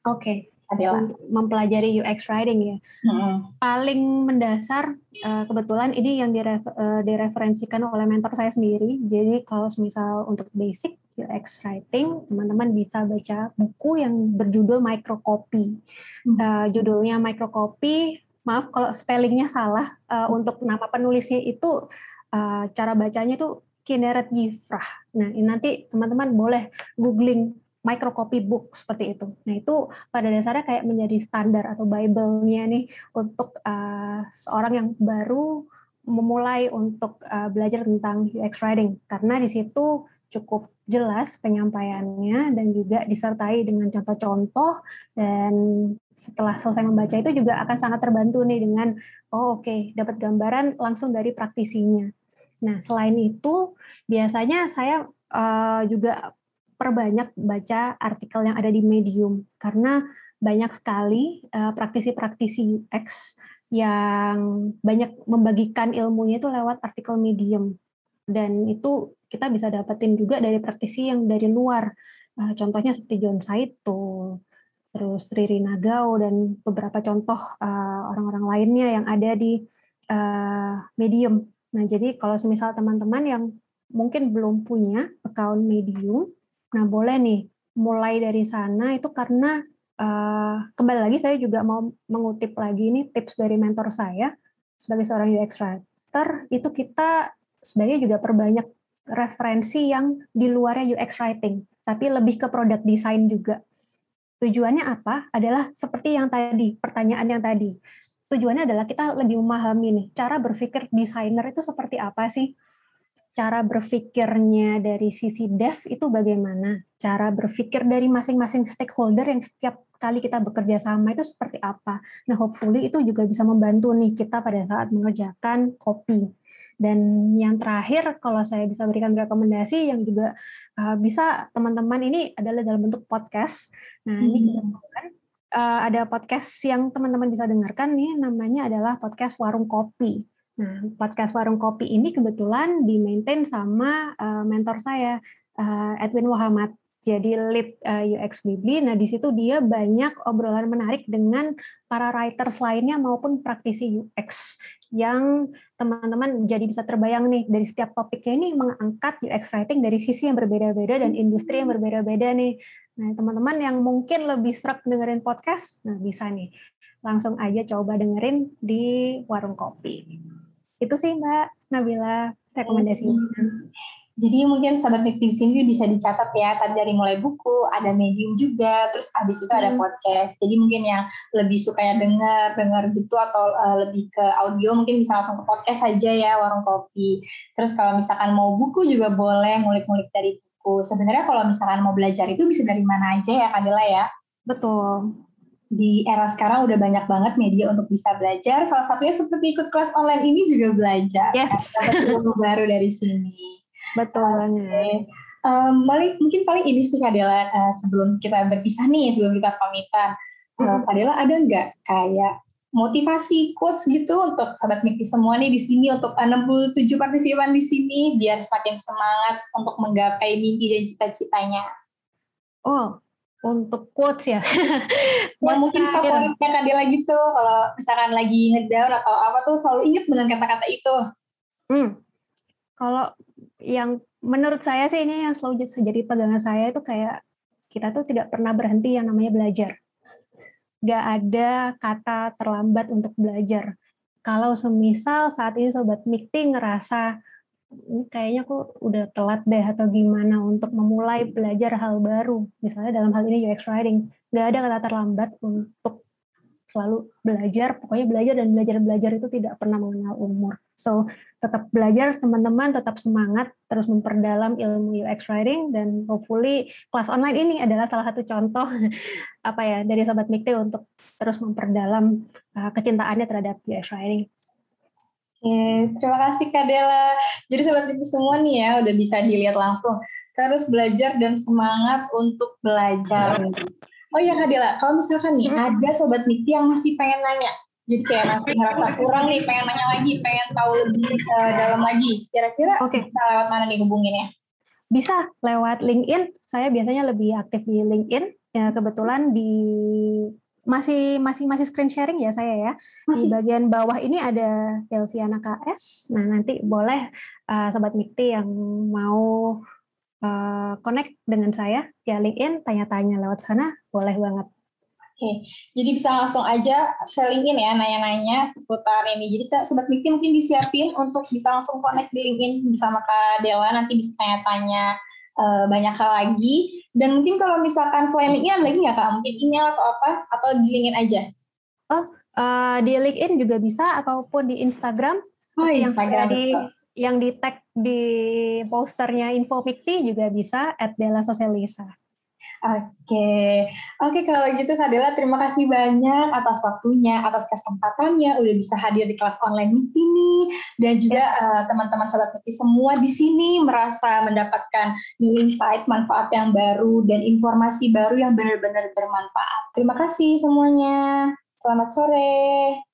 Oke, okay. Adela. Mempelajari UX writing ya. Hmm. Paling mendasar, eh, kebetulan ini yang eh, direferensikan oleh mentor saya sendiri. Jadi kalau misal untuk basic UX writing, teman-teman bisa baca buku yang berjudul Microcopy. Hmm. Uh, judulnya Microcopy, maaf kalau spellingnya salah. Uh, untuk nama penulisnya itu uh, cara bacanya itu Kineret Yifrah. Nah, ini nanti teman-teman boleh googling microcopy book seperti itu. Nah, itu pada dasarnya kayak menjadi standar atau bible-nya nih untuk uh, seorang yang baru memulai untuk uh, belajar tentang UX writing karena di situ cukup jelas penyampaiannya dan juga disertai dengan contoh-contoh dan setelah selesai membaca itu juga akan sangat terbantu nih dengan oh oke okay, dapat gambaran langsung dari praktisinya. Nah selain itu biasanya saya uh, juga perbanyak baca artikel yang ada di Medium karena banyak sekali uh, praktisi-praktisi UX yang banyak membagikan ilmunya itu lewat artikel Medium dan itu kita bisa dapetin juga dari praktisi yang dari luar. Uh, contohnya seperti John Saito, terus Riri Nagao dan beberapa contoh uh, orang-orang lainnya yang ada di Medium. Nah, jadi kalau semisal teman-teman yang mungkin belum punya account Medium, nah boleh nih mulai dari sana itu karena uh, kembali lagi saya juga mau mengutip lagi ini tips dari mentor saya sebagai seorang UX writer itu kita sebenarnya juga perbanyak referensi yang di luarnya UX writing, tapi lebih ke product design juga. Tujuannya apa? Adalah seperti yang tadi, pertanyaan yang tadi. Tujuannya adalah kita lebih memahami nih, cara berpikir desainer itu seperti apa sih? Cara berpikirnya dari sisi dev itu bagaimana? Cara berpikir dari masing-masing stakeholder yang setiap kali kita bekerja sama itu seperti apa? Nah, hopefully itu juga bisa membantu nih kita pada saat mengerjakan copy dan yang terakhir, kalau saya bisa berikan rekomendasi yang juga uh, bisa teman-teman ini adalah dalam bentuk podcast. Nah, hmm. ini kebetulan uh, ada podcast yang teman-teman bisa dengarkan nih, namanya adalah podcast Warung Kopi. Nah, podcast Warung Kopi ini kebetulan di-maintain sama uh, mentor saya, uh, Edwin Muhammad jadi lead uh, UX Bibli. Nah, di situ dia banyak obrolan menarik dengan para writers lainnya maupun praktisi UX yang teman-teman jadi bisa terbayang nih dari setiap topiknya ini mengangkat UX writing dari sisi yang berbeda-beda dan industri yang berbeda-beda nih. Nah, teman-teman yang mungkin lebih serak dengerin podcast, nah bisa nih. Langsung aja coba dengerin di warung kopi. Itu sih Mbak Nabila rekomendasinya. Jadi mungkin sahabat di sini bisa dicatat ya, tadi dari mulai buku, ada medium juga, terus habis itu ada hmm. podcast. Jadi mungkin yang lebih suka ya dengar, dengar gitu atau uh, lebih ke audio mungkin bisa langsung ke podcast saja ya warung kopi. Terus kalau misalkan mau buku juga boleh ngulik-ngulik dari buku. Sebenarnya kalau misalkan mau belajar itu bisa dari mana aja ya Kadila ya? Betul. Di era sekarang udah banyak banget media untuk bisa belajar. Salah satunya seperti ikut kelas online ini juga belajar. Yes. Dapat ilmu baru dari sini. Betul banget. Um, mungkin paling ini sih Kadela uh, sebelum kita berpisah nih, sebelum kita pamitan. Uh, Kadela ada nggak kayak motivasi quotes gitu untuk sahabat Miki semua nih di sini untuk 67 partisipan di sini biar semakin semangat untuk menggapai mimpi dan cita-citanya. Oh, untuk quotes ya. yang mungkin favoritnya Kadela gitu kalau misalkan lagi ngedown atau apa tuh selalu inget dengan kata-kata itu. Hmm. Kalau yang menurut saya sih ini yang selalu jadi pegangan saya itu kayak kita tuh tidak pernah berhenti yang namanya belajar. Gak ada kata terlambat untuk belajar. Kalau semisal saat ini Sobat Mikti ngerasa ini kayaknya kok udah telat deh atau gimana untuk memulai belajar hal baru. Misalnya dalam hal ini UX Writing. Gak ada kata terlambat untuk selalu belajar, pokoknya belajar dan belajar belajar itu tidak pernah mengenal umur. So tetap belajar teman-teman, tetap semangat, terus memperdalam ilmu UX writing dan hopefully kelas online ini adalah salah satu contoh apa ya dari sobat Mikti untuk terus memperdalam uh, kecintaannya terhadap UX writing. Oke, terima kasih Kak Dela. Jadi sobat Mikti semua nih ya udah bisa dilihat langsung. Terus belajar dan semangat untuk belajar. Oh iya Kak Dela, kalau misalkan nih hmm. ada sobat Mikti yang masih pengen nanya, jadi kayak masih ngerasa kurang nih, pengen nanya lagi, pengen tahu lebih uh, dalam lagi. Kira-kira okay. bisa lewat mana nih hubunginnya? Bisa lewat LinkedIn. Saya biasanya lebih aktif di LinkedIn. Ya kebetulan di masih masih masih screen sharing ya saya ya. Masih. Di bagian bawah ini ada Delviana KS. Nah nanti boleh uh, sobat Mikti yang mau uh, connect dengan saya ya LinkedIn tanya-tanya lewat sana boleh banget. Oke, jadi bisa langsung aja LinkedIn ya nanya-nanya seputar ini. Jadi sobat Mikti mungkin disiapin untuk bisa langsung connect di LinkedIn bersama Kak Dewa nanti bisa tanya-tanya uh, banyak hal lagi. Dan mungkin kalau misalkan selain LinkedIn ada lagi nggak Kak? Mungkin email atau apa? Atau di LinkedIn aja? Oh, uh, di LinkedIn juga bisa ataupun di Instagram. Oh, Instagram. Yang di yang di tag di posternya Info Pikti juga bisa at Dela Sosialisa. Oke, oke kalau gitu Kak Dela terima kasih banyak atas waktunya, atas kesempatannya, udah bisa hadir di kelas online Mikti nih, dan juga yes. uh, teman-teman sobat Mikti semua di sini merasa mendapatkan new insight, manfaat yang baru dan informasi baru yang benar-benar bermanfaat. Terima kasih semuanya. Selamat sore.